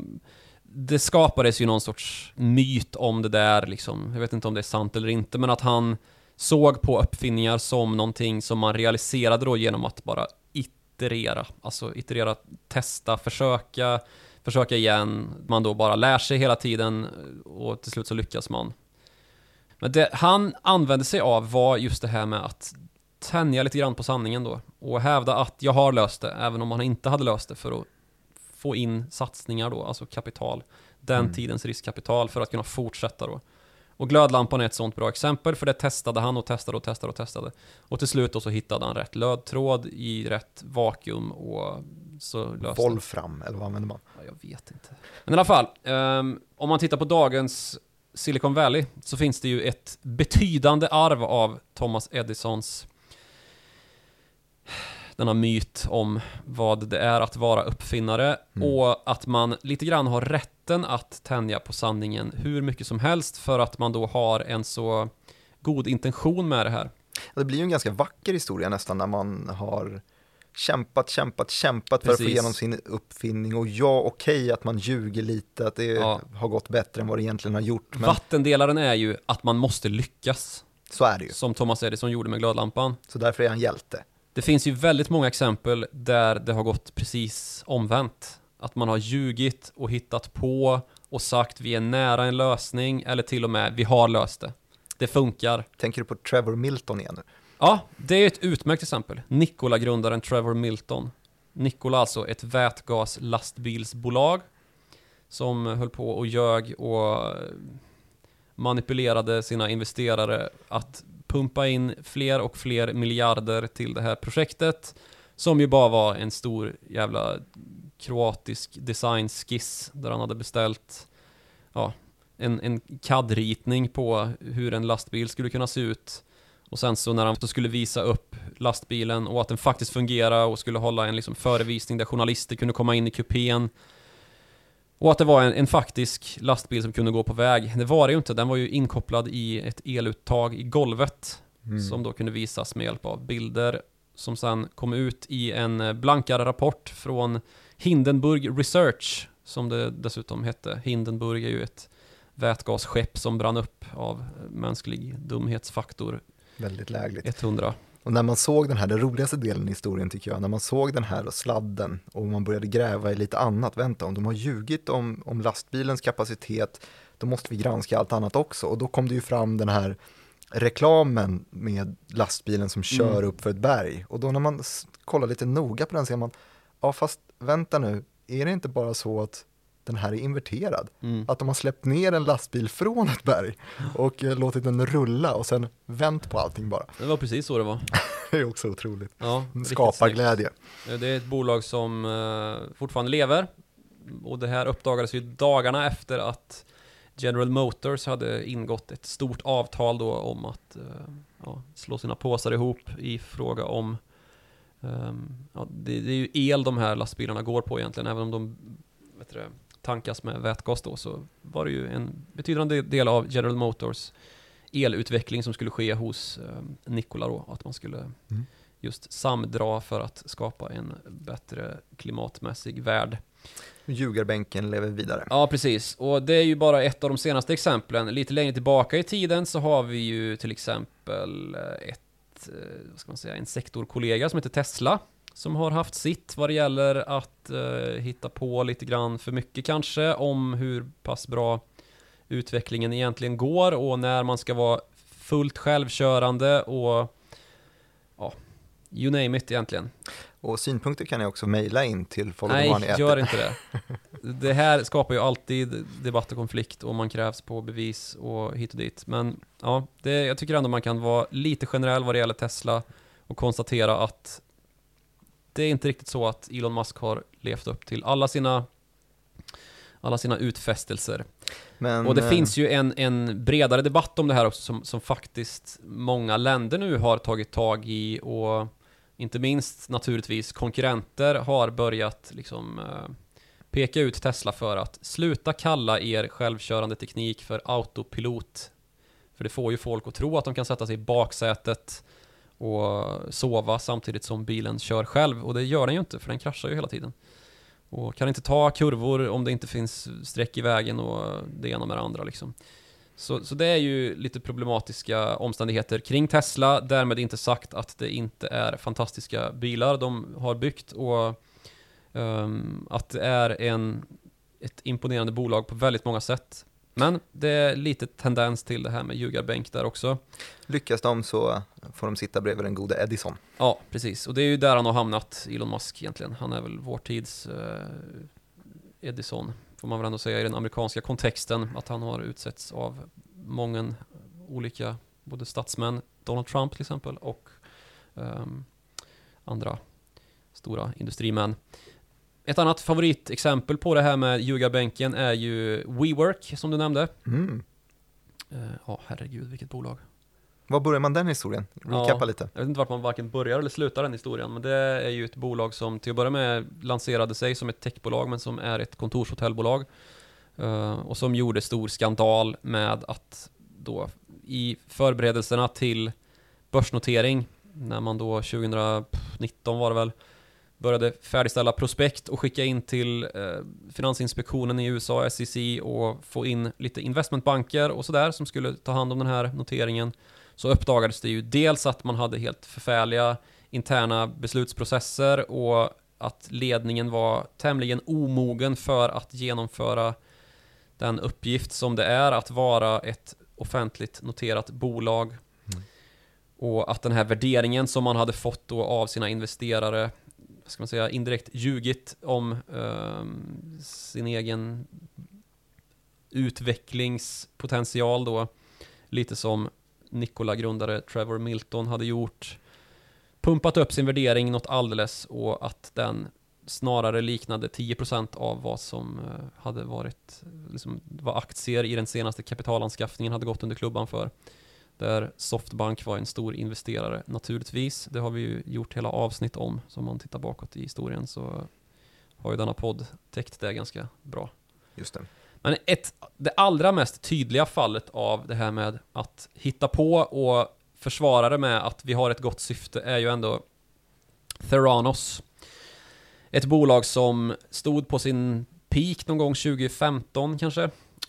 det skapades ju någon sorts myt om det där liksom. Jag vet inte om det är sant eller inte, men att han såg på uppfinningar som någonting som man realiserade då genom att bara iterera. Alltså iterera, testa, försöka, försöka igen. Man då bara lär sig hela tiden och till slut så lyckas man. Men det han använde sig av var just det här med att tänja lite grann på sanningen då och hävda att jag har löst det, även om han inte hade löst det för att få in satsningar då, alltså kapital. Den Mm. tidens riskkapital för att kunna fortsätta då. Och glödlampan är ett sånt bra exempel, för det testade han och testade och testade och testade. Och till slut då så hittade han rätt lödtråd i rätt vakuum och så löste Wolfram, eller vad använder man? Ja, jag vet inte. Men i alla fall, ehm, om man tittar på dagens Silicon Valley så finns det ju ett betydande arv av Thomas Edisons denna myt om vad det är att vara uppfinnare Mm. och att man lite grann har rätten att tänja på sanningen hur mycket som helst för att man då har en så god intention med det här. Det blir ju en ganska vacker historia nästan när man har kämpat, kämpat, kämpat för att få Precis. igenom sin uppfinning och ja, okej att man ljuger lite, att det Ja. har gått bättre än vad det egentligen har gjort, men Vattendelaren är ju att man måste lyckas, så är det ju. som Thomas Edison gjorde med glödlampan. Så därför är han hjälte. Det finns ju väldigt många exempel där det har gått precis omvänt. Att man har ljugit och hittat på och sagt vi är nära en lösning eller till och med vi har löst det. Det funkar. Tänker du på Trevor Milton igen nu? Ja, det är ett utmärkt exempel. Nikola-grundaren Trevor Milton. Nikola alltså ett vätgaslastbilsbolag som höll på och ljög och eh, manipulerade sina investerare att pumpa in fler och fler miljarder till det här projektet som ju bara var en stor jävla kroatisk designskiss där han hade beställt ja, en, en CAD-ritning på hur en lastbil skulle kunna se ut och sen så när han skulle visa upp lastbilen och att den faktiskt fungerar och skulle hålla en liksom förevisning där journalister kunde komma in i kupén. Och att det var en, en faktisk lastbil som kunde gå på väg. Det var det ju inte, den var ju inkopplad i ett eluttag i golvet. Mm. Som då kunde visas med hjälp av bilder. Som sen kom ut i en eh, blankare rapport från Hindenburg Research. Som det dessutom hette. Hindenburg är ju ett vätgasskepp som brann upp av mänsklig dumhetsfaktor Väldigt lägligt. 100. Och när man såg den här, den roligaste delen i historien tycker jag, när man såg den här sladden och man började gräva i lite annat, vänta om de har ljugit om, om lastbilens kapacitet, då måste vi granska allt annat också. Och då kom det ju fram den här reklamen med lastbilen som kör Mm. upp för ett berg. Och då när man kollar lite noga på den ser man, ja fast vänta nu, är det inte bara så att den här är inverterad? Mm. Att de har släppt ner en lastbil från ett berg och eh, låtit den rulla och sen vänt på allting bara. Det var precis så det var. Det är också otroligt. Ja, Skapar glädje. Eh, Det är ett bolag som eh, fortfarande lever. Och det här uppdagades ju dagarna efter att General Motors hade ingått ett stort avtal då om att ja, slå sina påsar ihop i fråga om ehm, ja, det, det är ju el de här lastbilarna går på egentligen, även om de vet du, tankas med vätgas då så var det ju en betydande del av General Motors elutveckling som skulle ske hos eh, Nikola då, att man skulle Mm. just samdra för att skapa en bättre klimatmässig värld. Ljugarbänken lever vidare. Ja, precis. Och det är ju bara ett av de senaste exemplen. Lite längre tillbaka i tiden så har vi ju till exempel eh, ett, eh, vad ska man säga, en sektorkollega som heter Tesla. Som har haft sitt vad det gäller att eh, hitta på lite grann för mycket kanske om hur pass bra utvecklingen egentligen går och när man ska vara fullt självkörande och ja, you name it egentligen. Och synpunkter kan jag också mejla in till Follow Nej, gör inte det. Det här skapar ju alltid debatt och konflikt och man krävs på bevis och hit och dit. Men ja, det, jag tycker ändå man kan vara lite generell vad det gäller Tesla och konstatera att det är inte riktigt så att Elon Musk har levt upp till alla sina alla sina utfästelser. Men, Och det eh, finns ju en, en bredare debatt om det här också som, som faktiskt många länder nu har tagit tag i och inte minst naturligtvis konkurrenter har börjat liksom eh, peka ut Tesla för att sluta kalla er självkörande teknik för autopilot. För det får ju folk att tro att de kan sätta sig i baksätet och sova samtidigt som bilen kör själv och det gör den ju inte för den kraschar ju hela tiden. Och kan inte ta kurvor om det inte finns streck i vägen och det ena med det andra liksom. Så, så det är ju lite problematiska omständigheter kring Tesla, därmed inte sagt att det inte är fantastiska bilar de har byggt och um, att det är en, ett imponerande bolag på väldigt många sätt. Men det är lite tendens till det här med ljugarbänk där också. Lyckas de så får de sitta bredvid den gode Edison. Ja, precis. Och det är ju där han har hamnat, Elon Musk egentligen. Han är väl vår tids eh, Edison, får man väl ändå säga i den amerikanska kontexten. Att han har utsetts av många olika, både statsmän, Donald Trump till exempel, och ehm, andra stora industrimän. Ett annat favoritexempel på det här med ljugarbänken är ju WeWork, som du nämnde. Mm. Ja, herregud, vilket bolag. Var börjar man den historien? Recappa Ja. lite. Jag vet inte vart man varken börjar eller slutar den historien, men det är ju ett bolag som till att börja med lanserade sig som ett techbolag, men som är ett kontorshotellbolag. Eh, och som gjorde stor skandal med att då i förberedelserna till börsnotering, när man då 2019 var det väl, började färdigställa prospekt och skicka in till eh, Finansinspektionen i USA, SEC, och få in lite investmentbanker och sådär som skulle ta hand om den här noteringen så uppdagades det ju dels att man hade helt förfärliga interna beslutsprocesser och att ledningen var tämligen omogen för att genomföra den uppgift som det är att vara ett offentligt noterat bolag. Mm. Och att den här värderingen som man hade fått då av sina investerare, ska man säga, indirekt ljugit om um, sin egen utvecklingspotential då. Lite som Nikola-grundare Trevor Milton hade gjort. Pumpat upp sin värdering något alldeles och att den snarare liknade 10% av vad som eh, hade varit, liksom, vad aktier i den senaste kapitalanskaffningen hade gått under klubban för. Där Softbank var en stor investerare naturligtvis. Det har vi ju gjort hela avsnitt om. Så om man tittar bakåt i historien så har ju denna podd täckt det ganska bra. Just det. Men ett, det allra mest tydliga fallet av det här med att hitta på och försvara det med att vi har ett gott syfte är ju ändå Theranos. Ett bolag som stod på sin peak någon gång 2015 kanske.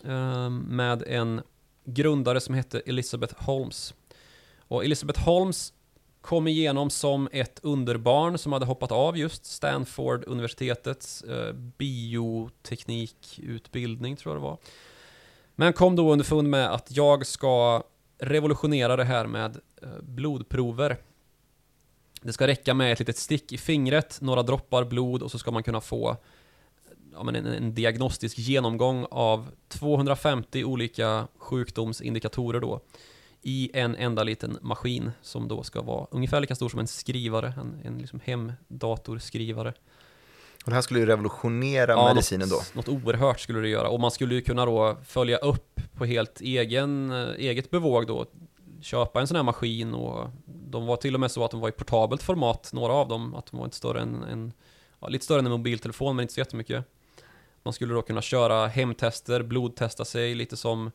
eh, Med en grundare som hette Elizabeth Holmes. Och Elizabeth Holmes kom igenom som ett underbarn som hade hoppat av just Stanford universitetets eh, bioteknikutbildning tror jag det var. Men kom då underfund med att jag ska revolutionera det här med eh, blodprover. Det ska räcka med ett litet stick i fingret, några droppar blod och så ska man kunna få ja, men en, en diagnostisk genomgång av 250 olika sjukdomsindikatorer då i en enda liten maskin som då ska vara ungefär lika stor som en skrivare, en, en liksom hemdatorskrivare. Och det här skulle ju revolutionera medicinen då. något, något oerhört skulle det göra. Och man skulle ju kunna då följa upp på helt egen, eh, eget bevåg då. Köpa en sån här maskin och de var till och med så att de var i portabelt format, några av dem. Att de var inte större än en, ja, lite större än en mobiltelefon men inte så jättemycket. Man skulle då kunna köra hemtester, blodtesta sig lite som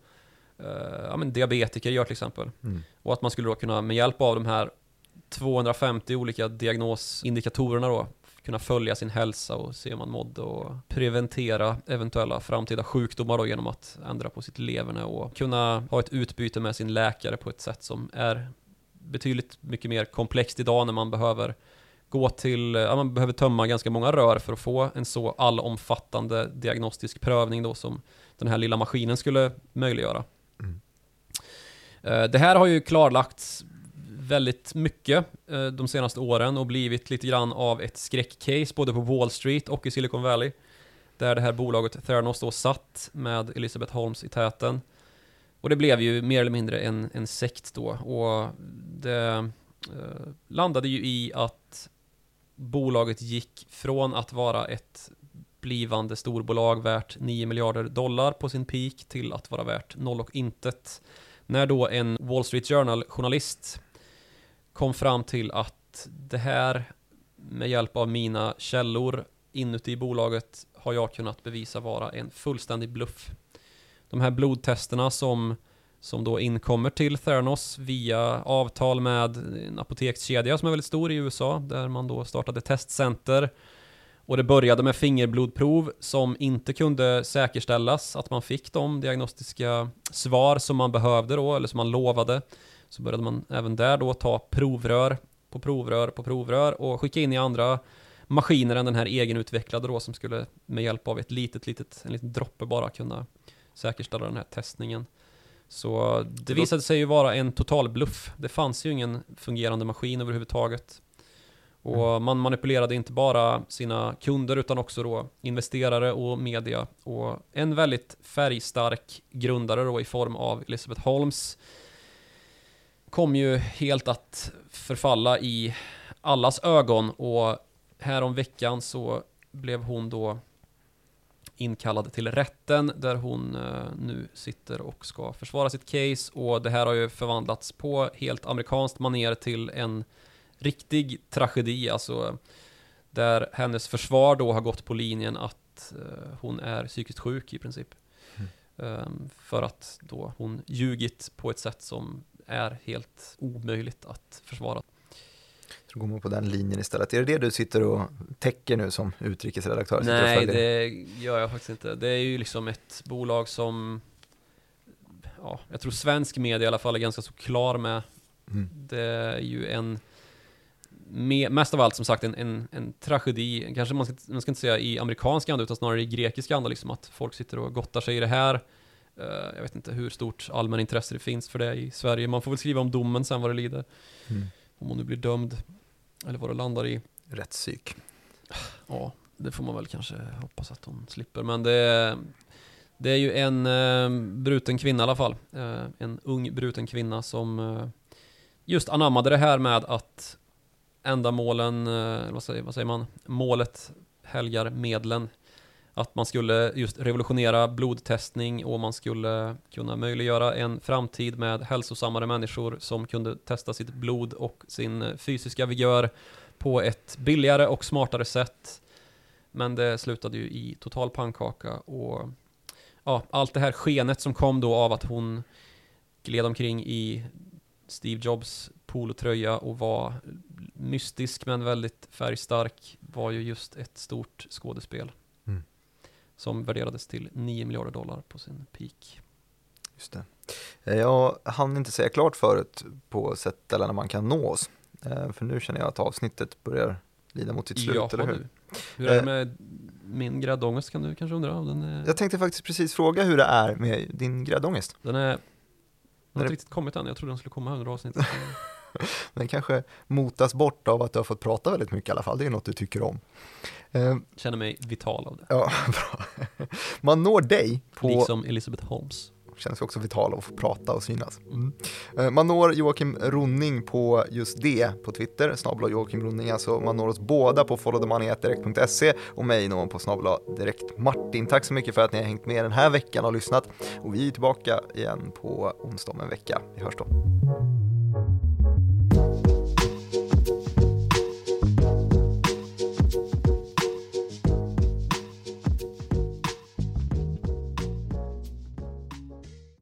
eh, ja, men diabetiker gör till exempel. Mm. Och att man skulle då kunna med hjälp av de här 250 olika diagnosindikatorerna då kunna följa sin hälsa och se om man mådde och preventera eventuella framtida sjukdomar då genom att ändra på sitt leverne och kunna ha ett utbyte med sin läkare på ett sätt som är betydligt mycket mer komplext idag när man behöver gå till, ja, man behöver tömma ganska många rör för att få en så allomfattande diagnostisk prövning då som den här lilla maskinen skulle möjliggöra. Mm. Eh, Det här har ju klarlagts väldigt mycket eh, de senaste åren och blivit lite grann av ett skräckcase både på Wall Street och i Silicon Valley. Där det här bolaget Theranos då satt med Elizabeth Holmes i täten. Och det blev ju mer eller mindre en, en sekt då och det eh, landade ju i att bolaget gick från att vara ett blivande storbolag värt 9 miljarder dollar på sin peak till att vara värt noll och intet. När då en Wall Street Journal-journalist kom fram till att det här med hjälp av mina källor inuti bolaget har jag kunnat bevisa vara en fullständig bluff. De här blodtesterna som, som då inkommer till Theranos via avtal med en apotekskedja som är väldigt stor i USA där man då startade testcenter och det började med fingerblodprov som inte kunde säkerställas att man fick de diagnostiska svar som man behövde då, eller som man lovade. Så började man även där då ta provrör på provrör på provrör och skicka in i andra maskiner än den här egenutvecklade då som skulle med hjälp av ett litet, litet, en liten droppe bara kunna säkerställa den här testningen. Så det visade sig ju vara en total bluff. Det fanns ju ingen fungerande maskin överhuvudtaget. Och man manipulerade inte bara sina kunder utan också då investerare och media. Och en väldigt färgstark grundare då i form av Elizabeth Holmes kom ju helt att förfalla i allas ögon och härom veckan så blev hon då inkallad till rätten där hon eh, nu sitter och ska försvara sitt case och det här har ju förvandlats på helt amerikanskt maner till en riktig tragedi, alltså där hennes försvar då har gått på linjen att eh, hon är psykiskt sjuk i princip. Um, för att då hon ljugit på ett sätt som är helt omöjligt att försvara. Så går man på den linjen istället. Är det det du sitter och täcker nu som utrikesredaktör? Nej, det gör jag faktiskt inte. Det är ju liksom ett bolag som Ja, jag tror svensk media i alla fall är ganska så klar med. Mm. Det är ju en me- Mest av allt som sagt en, en, en tragedi, kanske man ska, man ska inte säga i amerikansk anda utan snarare i grekisk anda liksom att folk sitter och gottar sig i det här. Eh, jag vet inte hur stort allmän intresse det finns för det i Sverige. Man får väl skriva om domen sen vad det lider. Mm. Om hon nu blir dömd. Eller vad det landar i. Rättspsyk. Ja, det får man väl kanske hoppas att hon slipper. Men det, det är ju en eh, bruten kvinna i alla fall. Eh, en ung bruten kvinna som eh, just anammade det här med att ändamålen, eh, vad, säger, vad säger man, målet helgar medlen. Att man skulle just revolutionera blodtestning och man skulle kunna möjliggöra en framtid med hälsosammare människor som kunde testa sitt blod och sin fysiska vigör på ett billigare och smartare sätt. Men det slutade ju i total pannkaka och ja, allt det här skenet som kom då av att hon gled omkring i Steve Jobs polotröja och var mystisk men väldigt färgstark var ju just ett stort skådespel. Som värderades till 9 miljarder dollar på sin peak. Just det. Eh, Jag hann inte säga klart förut på sätt eller när man kan nå oss. Eh, För nu känner jag att avsnittet börjar lida mot sitt slut, Jaha, eller hur? du. Hur är det Eh. med min gräddångest kan du kanske undra? om Den är, Jag tänkte faktiskt precis fråga hur det är med din gräddångest. den är den har inte riktigt kommit än, jag trodde den skulle komma under avsnittet. Den kanske motas bort av att du har fått prata väldigt mycket i alla fall. Det är något du tycker om. Eh, Känner mig vital av det. Ja, bra. Man når dig på Liksom Elizabeth Holmes. känns också vital att få prata och synas. Mm. Eh, Man når Joakim Ronning på just det på Twitter, snabel Joakim Ronning, alltså man når oss båda på followthemoney.direkt.se och mig når man på snabel direkt Martin. Tack så mycket för att ni har hängt med den här veckan och lyssnat och vi är tillbaka igen på onsdag om en vecka. Vi hörs då.